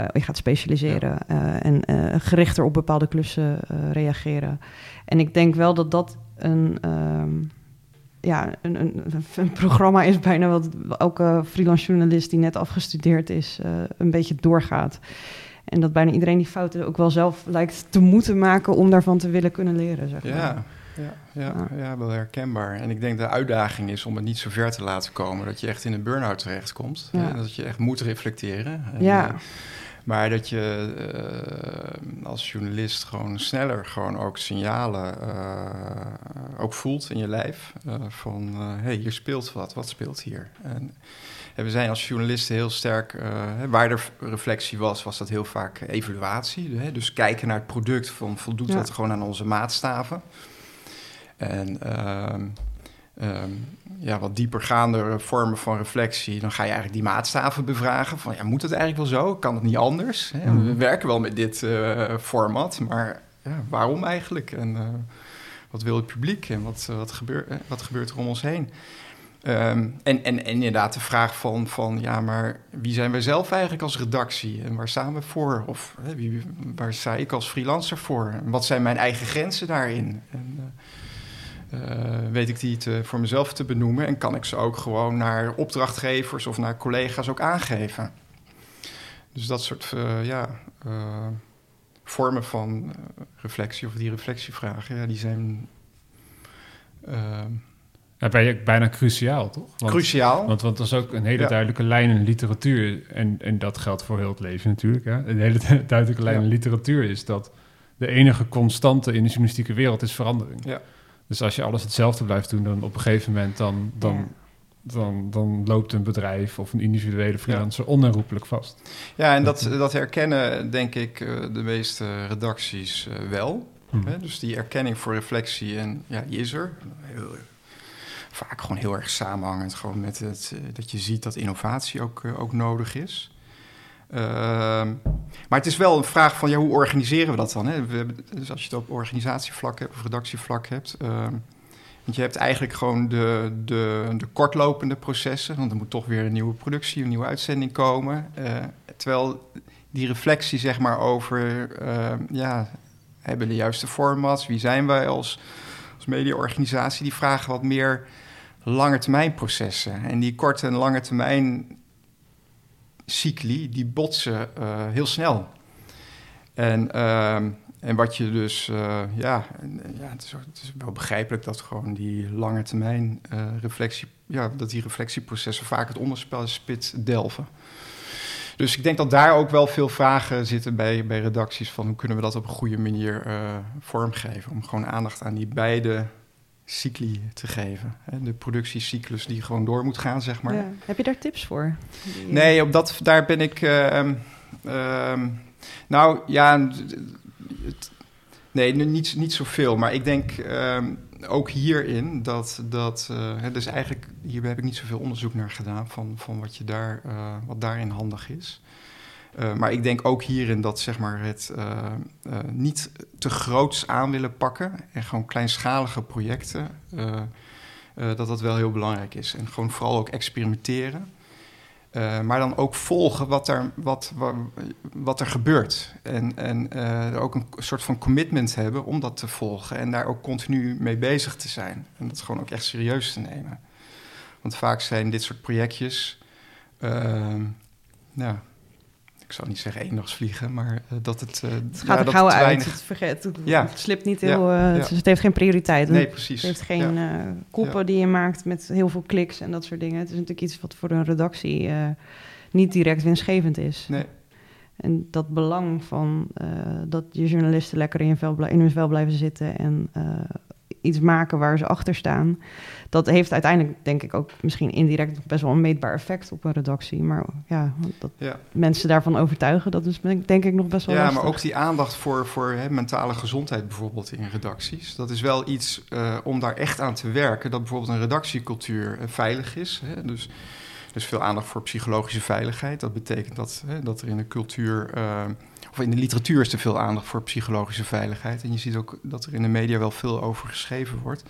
Uh, je gaat specialiseren uh, en uh, gerichter op bepaalde klussen reageren. En ik denk wel dat dat een, um, ja, een, een, een, programma is, bijna wat elke freelance journalist die net afgestudeerd is, een beetje doorgaat. En dat bijna iedereen die fouten ook wel zelf lijkt te moeten maken om daarvan te willen kunnen leren. Zeg maar. Ja. Ja, ja, ja, wel herkenbaar. En ik denk de uitdaging is om het niet zo ver te laten komen dat je echt in een burn-out terechtkomt. Ja. Dat je echt moet reflecteren. En, ja. Uh, maar dat je uh, als journalist gewoon sneller gewoon ook signalen uh, ook voelt in je lijf. van, hé, hey, hier speelt wat. Wat speelt hier? En, en we zijn als journalisten heel sterk, waar er reflectie was, was dat heel vaak evaluatie. Hè? Dus kijken naar het product, van voldoet ja. dat gewoon aan onze maatstaven? En um, ja, wat diepergaande vormen van reflectie, dan ga je eigenlijk die maatstaven bevragen. Van ja, moet het eigenlijk wel zo? Kan het niet anders? Hè? Mm. We werken wel met dit uh, format, maar ja, waarom eigenlijk? En uh, wat wil het publiek en wat, wat, gebeurt, wat gebeurt er om ons heen? Um, en, en, en, inderdaad de vraag van, van, ja, maar wie zijn wij zelf eigenlijk als redactie? En waar staan we voor? Of hè, wie, waar sta ik als freelancer voor? En wat zijn mijn eigen grenzen daarin? En, uh, uh, weet ik die te, voor mezelf te benoemen en kan ik ze ook gewoon naar opdrachtgevers of naar collega's ook aangeven. Dus dat soort uh, ja, uh, vormen van reflectie of die reflectievragen, ja, die zijn. Ja, bijna cruciaal, toch? Want, cruciaal. Want, want er is ook een hele duidelijke lijn in literatuur. En, en dat geldt voor heel het leven natuurlijk. Hè? Een hele duidelijke lijn ja. in literatuur is dat de enige constante in de journalistieke wereld is verandering. Ja. Dus als je alles hetzelfde blijft doen, dan op een gegeven moment dan, dan, ja. dan, dan loopt een bedrijf of een individuele freelancer ja. onherroepelijk vast. Ja, en dat, dat herkennen denk ik de meeste redacties uh, wel. Hmm. Hè? Dus die erkenning voor reflectie, en ja, die is er. Heel, vaak gewoon heel erg samenhangend gewoon met het, dat je ziet dat innovatie ook, ook nodig is. Uh, maar het is wel een vraag van ja, hoe organiseren we dat dan? Hè? We dus als je het op organisatievlak hebt of redactievlak hebt. Uh, want je hebt eigenlijk gewoon de, de, de kortlopende processen. Want er moet toch weer een nieuwe productie, een nieuwe uitzending komen. Uh, terwijl die reflectie zeg maar over, ja, hebben de juiste formats? Wie zijn wij als, als mediaorganisatie? Die vragen wat meer langetermijnprocessen. En die korte en lange termijn cycli, die botsen uh, heel snel. En, uh, en wat je dus, uh, ja, ja het, is, het, is, wel begrijpelijk dat gewoon die lange termijn reflectie, ja, dat die reflectieprocessen vaak het onderspit delven. Dus ik denk dat daar ook wel veel vragen zitten bij, bij redacties van hoe kunnen we dat op een goede manier vormgeven. Om gewoon aandacht aan die beide cycli te geven. De productiecyclus die gewoon door moet gaan, zeg maar. Ja. Heb je daar tips voor? Nee, op dat, daar ben ik... Uh, uh, nou, ja... Het, nee, niet, niet zoveel. Maar ik denk uh, ook hierin dat... dat uh, dus eigenlijk, hier heb ik niet zoveel onderzoek naar gedaan... van, van wat, je daar, uh, wat daarin handig is. Uh, maar ik denk ook hierin dat zeg maar, het uh, uh, niet te groots aan willen pakken en gewoon kleinschalige projecten, dat dat wel heel belangrijk is. En gewoon vooral ook experimenteren. maar dan ook volgen wat er, wat, wat, er gebeurt. En, en ook een soort van commitment hebben om dat te volgen. En daar ook continu mee bezig te zijn. En dat gewoon ook echt serieus te nemen. Want vaak zijn dit soort projectjes. ja, ik zou niet zeggen eendagsvliegen, maar uh, dat het... Uh, het gaat ja, er gauw uit, weinig... het, vergeet, het, ja. het slipt niet heel... Ja, uh, het heeft geen prioriteit. Nee, precies. Het heeft geen koppen die je maakt met heel veel kliks en dat soort dingen. Het is natuurlijk iets wat voor een redactie niet direct winstgevend is. Nee. En dat belang van dat je journalisten lekker in, je vel, in hun vel blijven zitten en iets maken waar ze achter staan. Dat heeft uiteindelijk, denk ik, ook misschien indirect best wel een meetbaar effect op een redactie. Maar ja, dat ja. mensen daarvan overtuigen, dat is denk ik nog best wel Ja, lastig. maar ook die aandacht voor, voor hè, mentale gezondheid bijvoorbeeld in redacties. Dat is wel iets uh, om daar echt aan te werken. Dat bijvoorbeeld een redactiecultuur uh, veilig is. Hè? Dus, dus veel aandacht voor psychologische veiligheid. Dat betekent dat, hè, dat er in de cultuur... Uh, of in de literatuur is er veel aandacht voor psychologische veiligheid. En je ziet ook dat er in de media wel veel over geschreven wordt.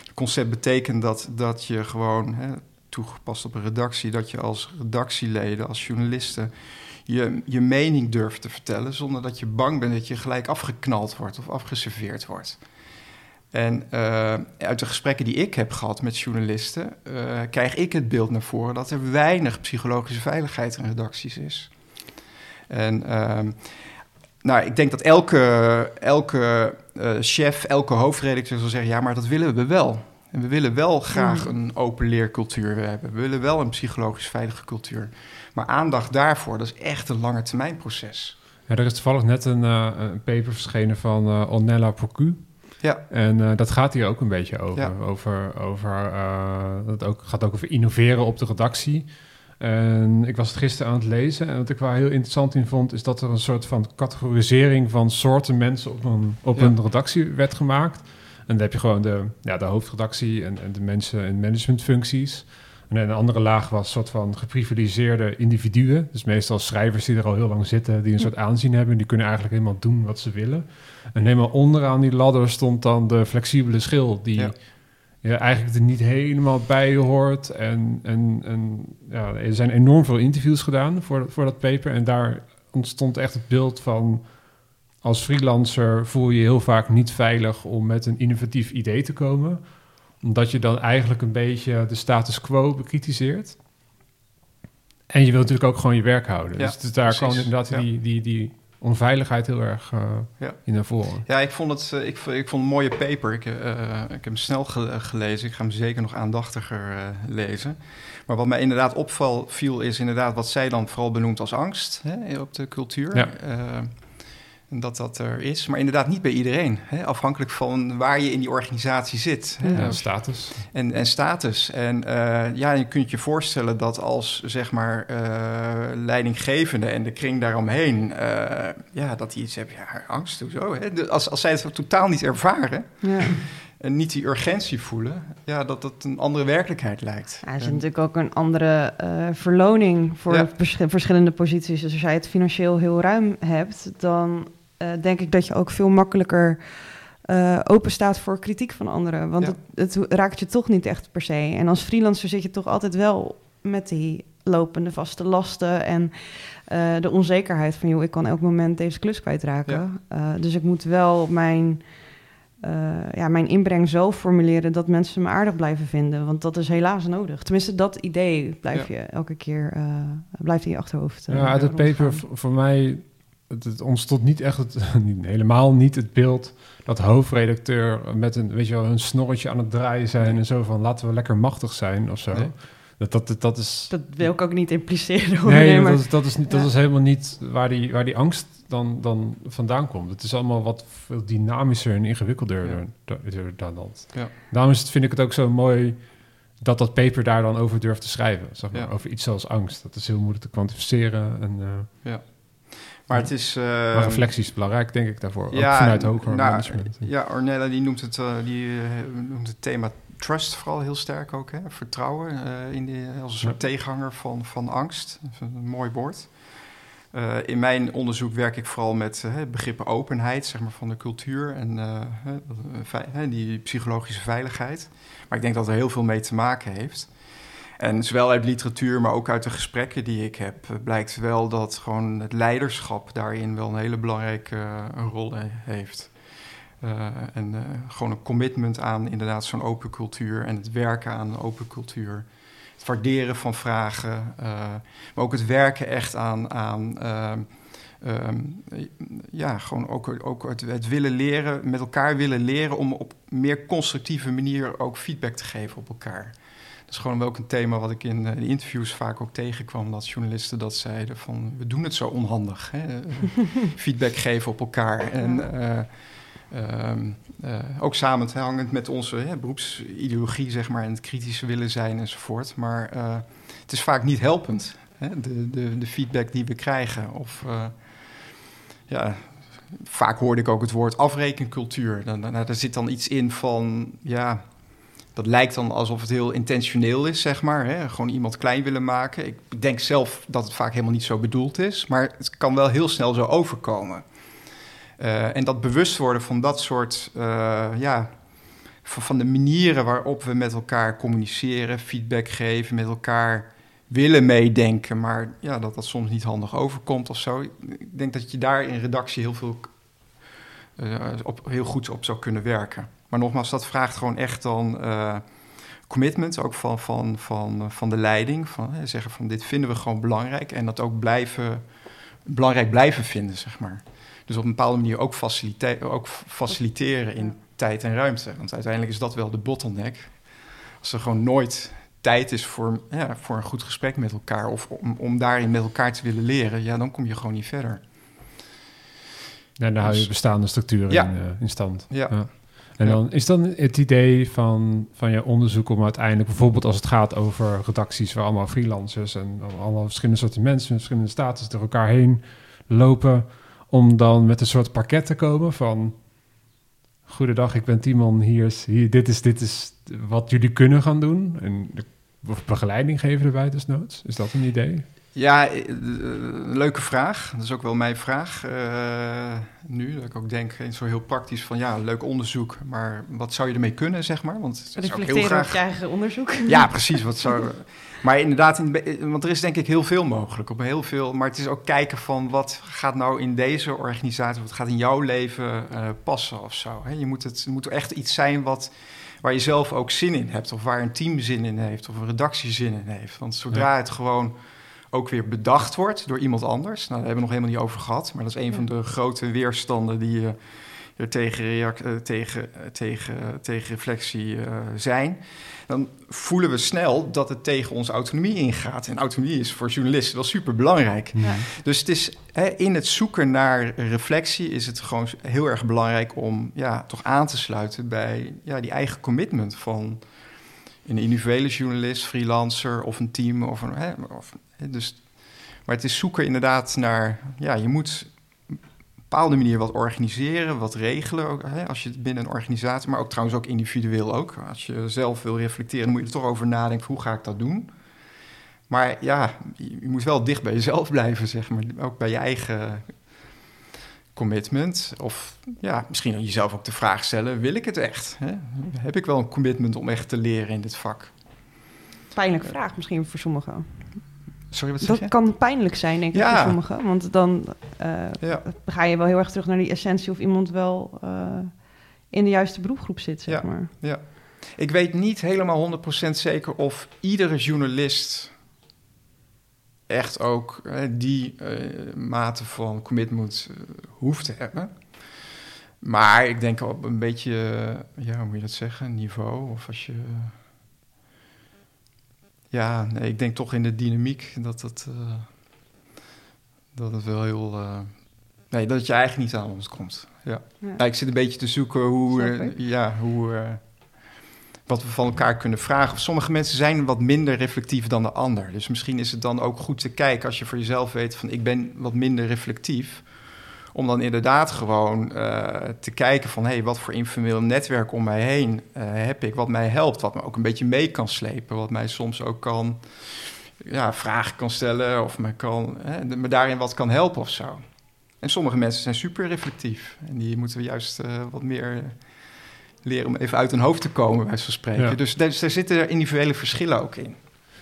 Het concept betekent dat, dat je gewoon, hè, toegepast op een redactie, dat je als redactieleden, als journalisten, je, je mening durft te vertellen zonder dat je bang bent dat je gelijk afgeknald wordt of afgeserveerd wordt. En uh, uit de gesprekken die ik heb gehad met journalisten, uh, krijg ik het beeld naar voren dat er weinig psychologische veiligheid in redacties is. En uh, nou, ik denk dat elke, elke uh, chef, elke hoofdredacteur zal zeggen: ja, maar dat willen we wel. En we willen wel graag een open leercultuur hebben. We willen wel een psychologisch veilige cultuur. Maar aandacht daarvoor, dat is echt een lange termijn proces. Ja, er is toevallig net een, uh, een paper verschenen van uh, Onella Porcu. Ja. En uh, dat gaat hier ook een beetje over. Ja. Over, over dat ook, gaat ook over innoveren op de redactie. En ik was het gisteren aan het lezen. En wat ik wel heel interessant in vond, is dat er een soort van categorisering van soorten mensen op een, op ja. een redactie werd gemaakt. En dan heb je gewoon de, ja, de hoofdredactie en, en de mensen in managementfuncties. En een andere laag was een soort van geprivilegeerde individuen. Dus meestal schrijvers die er al heel lang zitten, die een soort aanzien hebben. Die kunnen eigenlijk helemaal doen wat ze willen. En helemaal onderaan die ladder stond dan de flexibele schil, die ja. Ja eigenlijk er niet helemaal bij hoort. En, en, en ja, er zijn enorm veel interviews gedaan voor, voor dat paper. En daar ontstond echt het beeld van als freelancer voel je je heel vaak niet veilig om met een innovatief idee te komen. Omdat je dan eigenlijk een beetje de status quo bekritiseert. En je wilt natuurlijk ook gewoon je werk houden. Ja, dus, dus daar kwam inderdaad ja. die, die, die onveiligheid heel erg uh, ja. in naar voren. Ja, ik vond het, uh, ik, ik vond een mooie paper. Ik, uh, ik heb hem snel ge gelezen. Ik ga hem zeker nog aandachtiger lezen. Maar wat mij inderdaad opval viel, is inderdaad wat zij dan vooral benoemt als angst hè, op de cultuur. Ja. En dat dat er is, maar inderdaad niet bij iedereen. Hè? Afhankelijk van waar je in die organisatie zit. Ja, hè? status. En, en status. En uh, ja, je kunt je voorstellen dat als zeg maar uh, leidinggevende en de kring daaromheen, uh, ja, dat die iets hebben, ja, angst, hoezo? Hè? Als, als zij het totaal niet ervaren. Ja. En niet die urgentie voelen, ja, dat dat een andere werkelijkheid lijkt. Ja, er is natuurlijk ook een andere verloning voor ja. verschillende posities. Dus als jij het financieel heel ruim hebt, dan denk ik dat je ook veel makkelijker uh, open staat voor kritiek van anderen. Want ja. het, het, raakt je toch niet echt per se. En als freelancer zit je toch altijd wel met die lopende vaste lasten en uh, de onzekerheid van, joh, ik kan elk moment deze klus kwijtraken. Ja. dus ik moet wel mijn, ja, mijn inbreng zo formuleren dat mensen me aardig blijven vinden. Want dat is helaas nodig. Tenminste, dat idee blijf je elke keer, blijft in je achterhoofd. ja, uit het paper voor mij het, het, ontstond niet echt, het, helemaal niet het beeld dat hoofdredacteur met een, weet je wel, een snorretje aan het draaien zijn en zo van laten we lekker machtig zijn of zo. Nee. Dat, dat, dat, is... Dat wil ik ook niet impliceren. Hoor. Nee, maar... dat, is, dat, is niet, dat is helemaal niet waar die, waar die angst dan, dan vandaan komt. Het is allemaal wat veel dynamischer en ingewikkelder ja. dan, dan dat. Ja. Daarom is het, vind ik het ook zo mooi dat dat paper daar dan over durft te schrijven. Zeg maar, ja. Over iets zoals angst. Dat is heel moeilijk te kwantificeren. En, uh, ja. Maar het is... Uh, maar reflectie is belangrijk, denk ik, daarvoor. Ja, ook vanuit hoger nou, management. Ja, Ornella die noemt het, uh, die, uh, noemt het thema trust vooral heel sterk ook. Hè? Vertrouwen in die, als een soort ja. tegenhanger van, van angst. Een mooi woord. in mijn onderzoek werk ik vooral met begrippen openheid zeg maar, van de cultuur en die psychologische veiligheid. Maar ik denk dat er heel veel mee te maken heeft. En zowel uit literatuur, maar ook uit de gesprekken die ik heb, blijkt wel dat gewoon het leiderschap daarin wel een hele belangrijke uh, rol heeft. Uh, en gewoon een commitment aan inderdaad zo'n open cultuur en het werken aan open cultuur. Het waarderen van vragen, maar ook het werken echt aan, aan um, ja, gewoon ook, ook het, willen leren, met elkaar willen leren om op meer constructieve manier ook feedback te geven op elkaar. Dat is gewoon wel ook een thema wat ik in de interviews vaak ook tegenkwam. Dat journalisten dat zeiden van we doen het zo onhandig. Hè? Feedback geven op elkaar. En uh, uh, uh, ook samenhangend met onze hè, beroepsideologie, zeg maar, en het kritische willen zijn enzovoort. Maar het is vaak niet helpend, hè? De, de, de, feedback die we krijgen. Of ja, vaak hoorde ik ook het woord afrekencultuur. Daar, daar zit dan iets in van ja dat lijkt dan alsof het heel intentioneel is, zeg maar. Hè? Gewoon iemand klein willen maken. Ik denk zelf dat het vaak helemaal niet zo bedoeld is, maar het kan wel heel snel zo overkomen. Uh, en dat bewust worden van dat soort, uh, ja, van, de manieren waarop we met elkaar communiceren, feedback geven, met elkaar willen meedenken, maar ja, dat dat soms niet handig overkomt of zo. Ik denk dat je daar in redactie heel veel uh, op, heel goed op zou kunnen werken. Maar nogmaals, dat vraagt gewoon echt dan uh, commitment, ook van, van, van, van de leiding. Van, hè, zeggen van dit vinden we gewoon belangrijk en dat ook blijven, belangrijk blijven vinden, zeg maar. Dus op een bepaalde manier ook, facilite ook faciliteren in tijd en ruimte. Want uiteindelijk is dat wel de bottleneck. Als er gewoon nooit tijd is voor, ja, voor een goed gesprek met elkaar... of om, om daarin met elkaar te willen leren... ja, dan kom je gewoon niet verder. En dan hou je dus- bestaande structuren ja. in, uh, in, stand. Ja. ja. En dan is dan het idee van, van je onderzoek om uiteindelijk, bijvoorbeeld als het gaat over redacties waar allemaal freelancers en allemaal verschillende soorten mensen verschillende status door elkaar heen lopen, om dan met een soort pakket te komen van goedendag, ik ben Timon, hier is, hier, dit, is, dit is wat jullie kunnen gaan doen. En of begeleiding geven erbij desnoods. Is dat een idee? Ja, een leuke vraag. Dat is ook wel mijn vraag uh, nu. Dat ik ook denk, zo heel praktisch van ja, leuk onderzoek. Maar wat zou je ermee kunnen, zeg maar? Want het is ook heel graag... op je eigen onderzoek. Ja, precies. Wat zou... maar inderdaad, want er is denk ik heel veel mogelijk. Op heel veel, maar het is ook kijken van wat gaat nou in deze organisatie, wat gaat in jouw leven uh, passen of zo. Je moet het, het moet echt iets zijn wat waar je zelf ook zin in hebt. Of waar een team zin in heeft. Of een redactie zin in heeft. Want zodra ja. het gewoon ook weer bedacht wordt door iemand anders. Nou, daar hebben we nog helemaal niet over gehad. Maar dat is een van de grote weerstanden die uh, er tegen, uh, tegen, uh, tegen, tegen reflectie zijn. Dan voelen we snel dat het tegen onze autonomie ingaat. En autonomie is voor journalisten wel super belangrijk. Ja. Dus het is hè, in het zoeken naar reflectie is het gewoon heel erg belangrijk om ja, toch aan te sluiten bij ja, die eigen commitment van een individuele journalist, freelancer of een team. Of een, hè, of, dus, maar het is zoeken inderdaad naar, ja, je moet op een bepaalde manier wat organiseren, wat regelen. Ook, hè, als je het binnen een organisatie, maar ook trouwens ook individueel ook. Als je zelf wil reflecteren, dan moet je er toch over nadenken, hoe ga ik dat doen? Maar ja, je moet wel dicht bij jezelf blijven, zeg maar. Ook bij je eigen commitment. Of ja, misschien jezelf ook de vraag stellen: wil ik het echt? Heb ik wel een commitment om echt te leren in dit vak? Pijnlijke vraag misschien voor sommigen. Sorry, wat zeg dat je? kan pijnlijk zijn, denk ik, Ja. voor sommigen. Want dan eh, Ja. ga je wel heel erg terug naar die essentie of iemand wel eh, in de juiste beroepgroep zit, zeg Ja. maar. Ja. Ik weet niet helemaal 100% zeker of iedere journalist echt ook eh, die mate van commitment hoeft te hebben. Maar ik denk op een beetje, ja, hoe moet je dat zeggen, niveau. Of als je. Ja, nee, ik denk toch in de dynamiek dat het, eh, dat het wel heel. eh, nee, dat je eigenlijk niet aan ons komt. Ja. Ik zit een beetje te zoeken hoe, ja, hoe, wat we van elkaar kunnen vragen. Sommige mensen zijn wat minder reflectief dan de ander. Dus misschien is het dan ook goed te kijken als je voor jezelf weet van ik ben wat minder reflectief. Om dan inderdaad gewoon eh, te kijken van hé, hey, wat voor informeel netwerk om mij heen eh, heb ik, wat mij helpt, wat me ook een beetje mee kan slepen, wat mij soms ook kan ja, vragen kan stellen of me, kan, hè, me daarin wat kan helpen of zo. En sommige mensen zijn super reflectief. En die moeten we juist eh, wat meer leren om even uit hun hoofd te komen, bij zo'n spreken. Ja. Dus, dus daar zitten individuele verschillen ook in.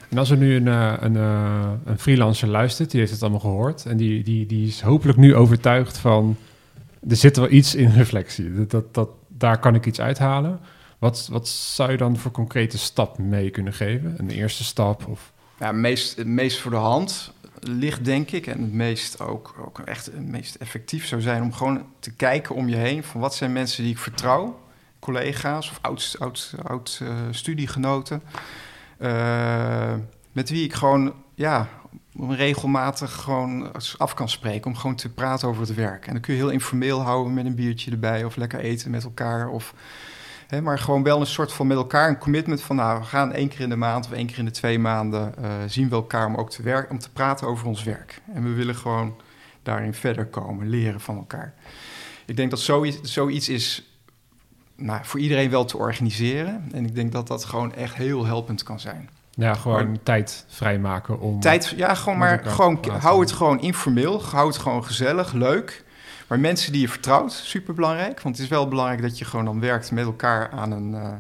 En als er nu een, eh, een, eh, een freelancer luistert, die heeft het allemaal gehoord. En die, die, die is hopelijk nu overtuigd van, er zit wel iets in reflectie. Dat, dat, daar kan ik iets uithalen. Wat, wat zou je dan voor concrete stap mee kunnen geven? Een eerste stap? Of, Ja, meest, meest voor de hand ligt, denk ik, en het meest ook, ook echt het meest effectief zou zijn om gewoon te kijken om je heen van wat zijn mensen die ik vertrouw, collega's of oud, oud, oud eh, studiegenoten, eh, met wie ik gewoon ja, regelmatig gewoon af kan spreken om gewoon te praten over het werk. En dan kun je heel informeel houden met een biertje erbij of lekker eten met elkaar of Hè, maar gewoon wel een soort van met elkaar een commitment van... nou, we gaan één keer in de maand of één keer in de twee maanden... eh, zien we elkaar om ook te, werken, om te praten over ons werk. En we willen gewoon daarin verder komen, leren van elkaar. Ik denk dat zoiets, zoiets is nou, voor iedereen wel te organiseren. En ik denk dat dat gewoon echt heel helpend kan zijn. ja, gewoon tijd vrijmaken om... Tijd, ja, gewoon maar gewoon, hou het gewoon informeel, hou het gewoon gezellig, leuk. Maar mensen die je vertrouwt, super belangrijk. Want het is wel belangrijk dat je gewoon dan werkt met elkaar aan een, eh,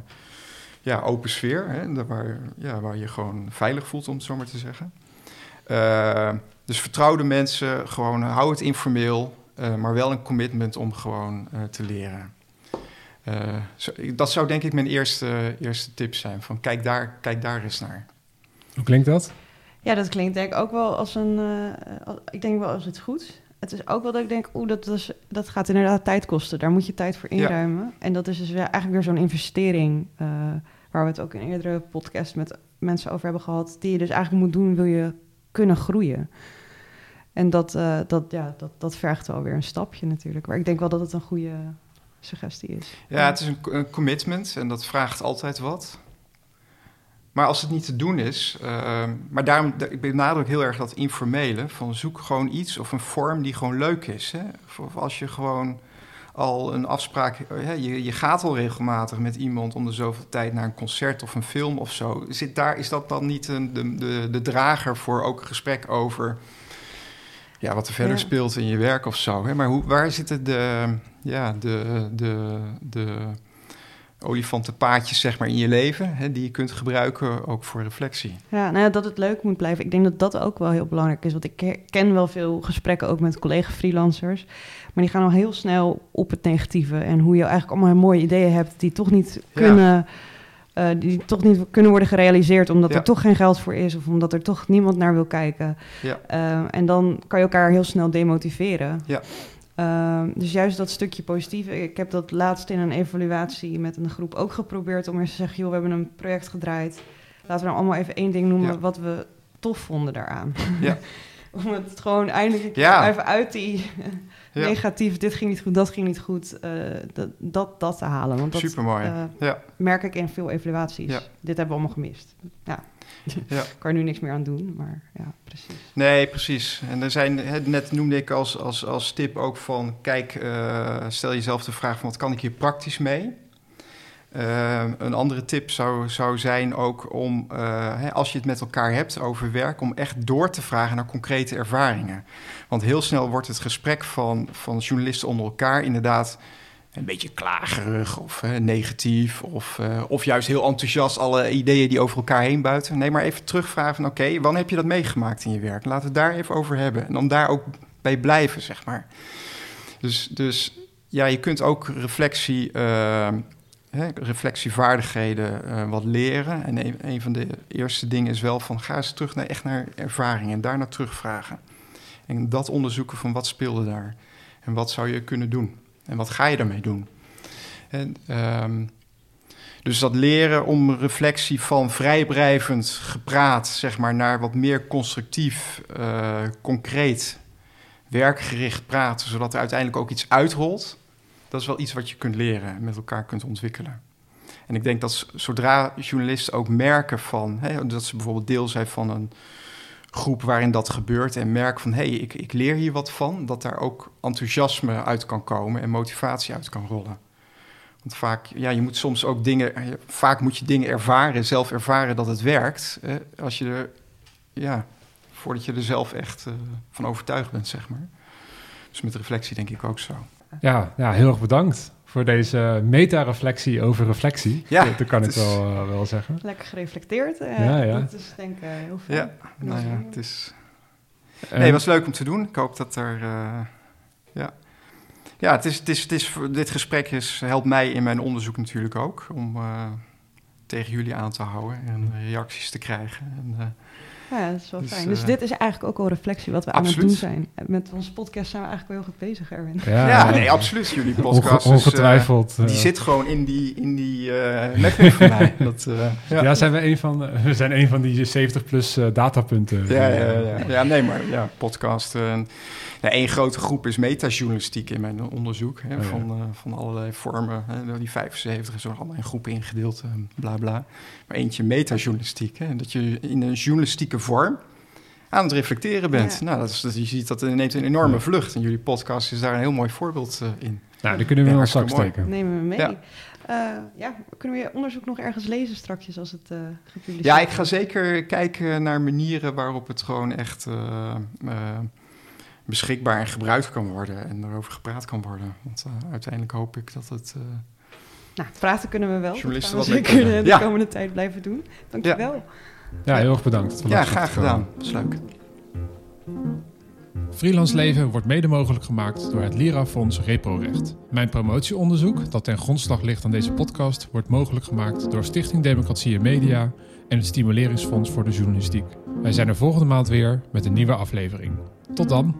ja, open sfeer, hè, waar, ja, waar je gewoon veilig voelt, om het zo maar te zeggen. Uh, dus vertrouwde mensen, gewoon hou het informeel, uh, maar wel een commitment om gewoon te leren. Zo, dat zou denk ik mijn eerste, eerste tip zijn, van kijk daar, kijk daar eens naar. Hoe klinkt dat? Ja, dat klinkt denk ik ook wel als een, ik denk wel als het goed het is ook wel dat ik denk, oeh, dat, is, dat gaat inderdaad tijd kosten. Daar moet je tijd voor inruimen. Ja. En dat is dus eigenlijk weer zo'n investering, uh, waar we het ook in eerdere podcast met mensen over hebben gehad, die je dus eigenlijk moet doen, wil je kunnen groeien. En dat, uh, dat, ja, dat, dat vergt wel weer een stapje natuurlijk. Maar ik denk wel dat het een goede suggestie is. Ja, het is een, commitment en dat vraagt altijd wat. Maar als het niet te doen is, uh, maar daarom ik benadruk heel erg dat informele, van zoek gewoon iets of een vorm die gewoon leuk is. Hè? Of, als je gewoon al een afspraak, hè, je, je gaat al regelmatig met iemand om de zoveel tijd naar een concert of een film of zo. Zit daar, is dat dan niet een, de, de, de drager voor ook een gesprek over ja, wat er verder ja. speelt in je werk of zo? Hè? Maar hoe, waar zitten de, ja, de, de, de olifantenpaadjes zeg maar, in je leven... Hè, die je kunt gebruiken ook voor reflectie. Ja, nou ja, dat het leuk moet blijven. Ik denk dat dat ook wel heel belangrijk is. Want ik ken wel veel gesprekken ook met collega-freelancers... maar die gaan al heel snel op het negatieve... en hoe je eigenlijk allemaal mooie ideeën hebt... die toch niet kunnen... Uh, die toch niet kunnen worden gerealiseerd omdat ja. er toch geen geld voor is of omdat er toch niemand naar wil kijken. Ja. Uh, en dan kan je elkaar heel snel demotiveren. Ja. Uh, dus juist dat stukje positief. Ik heb dat laatst in een evaluatie met een groep ook geprobeerd om eens te zeggen: joh, we hebben een project gedraaid. Laten we nou allemaal even één ding noemen wat we tof vonden daaraan. Ja. om het gewoon eindelijk even uit die Ja. negatief, dit ging niet goed, dat ging niet goed, eh, dat, dat, dat te halen. Want dat Supermooi. eh, ja. merk ik in veel evaluaties. Ja. Dit hebben we allemaal gemist. Ja. Ja. Ik kan er nu niks meer aan doen, maar ja, precies. Nee, precies. En er zijn, net noemde ik als, als, als tip ook van... kijk, eh, stel jezelf de vraag van wat kan ik hier praktisch mee? Eh, een andere tip zou, zou zijn ook om, eh, hè, als je het met elkaar hebt over werk... om echt door te vragen naar concrete ervaringen. Want heel snel wordt het gesprek van, van journalisten onder elkaar inderdaad... een beetje klagerig of negatief... Of, eh, of juist heel enthousiast alle ideeën die over elkaar heen buiten. Nee, maar even terugvragen van oké, wanneer heb je dat meegemaakt in je werk? Laten we het daar even over hebben. En dan daar ook bij blijven, zeg maar. Dus, dus ja, je kunt ook reflectie, eh, hè, reflectievaardigheden eh, wat leren. En een, van de eerste dingen is wel van ga eens terug naar echt naar ervaring en daarna terugvragen. En dat onderzoeken van wat speelde daar en wat zou je kunnen doen en wat ga je daarmee doen. En, ehm, dus dat leren om reflectie van vrijblijvend gepraat, zeg maar, naar wat meer constructief, eh, concreet, werkgericht praten, zodat er uiteindelijk ook iets uitrolt. Dat is wel iets wat je kunt leren en met elkaar kunt ontwikkelen. En ik denk dat zodra journalisten ook merken van, hè, dat ze bijvoorbeeld deel zijn van een groep waarin dat gebeurt en merken van, hé, hey, ik, ik leer hier wat van, dat daar ook enthousiasme uit kan komen en motivatie uit kan rollen. Want vaak, ja, je moet soms ook dingen, vaak moet je dingen ervaren, zelf ervaren dat het werkt. Als je er, ja, voordat je er zelf echt eh, van overtuigd bent, zeg maar. Dus met reflectie denk ik ook zo. Ja, ja heel erg bedankt voor deze meta-reflectie over reflectie. Ja, dat, dat kan ik wel, eh, wel zeggen. Lekker gereflecteerd. eh, Ja, ja. Dat is denk ik eh, heel fijn. Ja, nou ja, het is... Nee, het was leuk om te doen. Ik hoop dat er, eh, ja... Ja, het is, het is, het is, dit gesprek is, helpt mij in mijn onderzoek natuurlijk ook... om eh, tegen jullie aan te houden en reacties te krijgen. En, eh, Ja, dat is wel Dus, fijn. Dus eh, dit is eigenlijk ook al reflectie wat we aan het doen zijn. Met onze podcast zijn we eigenlijk wel heel goed bezig, Erwin. Ja, ja, nee, absoluut. Jullie podcast Onge- is, eh, ongetwijfeld. die eh, zit gewoon in die, in die eh mapping van mij. Dat, ja. ja. zijn we, een van, de- we zijn een van die 70-plus datapunten. Ja, ja, ja. ja, nee, maar ja, podcast. Ja, één grote groep is metajournalistiek in mijn onderzoek. Hè, Oh, ja. van, eh, van allerlei vormen. Hè, die 75 is er allemaal in groepen ingedeeld, eh, bla bla. Maar eentje metajournalistiek. Hè, dat je in een journalistieke vorm aan het reflecteren bent. Ja. Nou, dat is, dat, je ziet dat neemt een enorme vlucht. En jullie podcast is daar een heel mooi voorbeeld eh, in. Nou, die kunnen we zak hartstikke steken. Nemen we mee. Ja. Ja. ja, kunnen we je onderzoek nog ergens lezen straks als het eh gepubliceerd Ja, ik ga zeker kijken naar manieren waarop het gewoon echt beschikbaar en gebruikt kan worden en erover gepraat kan worden. Want eh, uiteindelijk hoop ik dat het, eh, Nou, praten kunnen we wel. Journalisten dat wat gaan we mee zeker kunnen. de Ja. komende tijd blijven doen. Dankjewel. Ja, heel erg bedankt. Ja, graag gedaan. Dat is leuk. Freelance Leven wordt mede mogelijk gemaakt door het Lira-fonds Reprorecht. Mijn promotieonderzoek, dat ten grondslag ligt aan deze podcast, wordt mogelijk gemaakt door Stichting Democratie en Media en het Stimuleringsfonds voor de Journalistiek. Wij zijn er volgende maand weer met een nieuwe aflevering. Tot dan!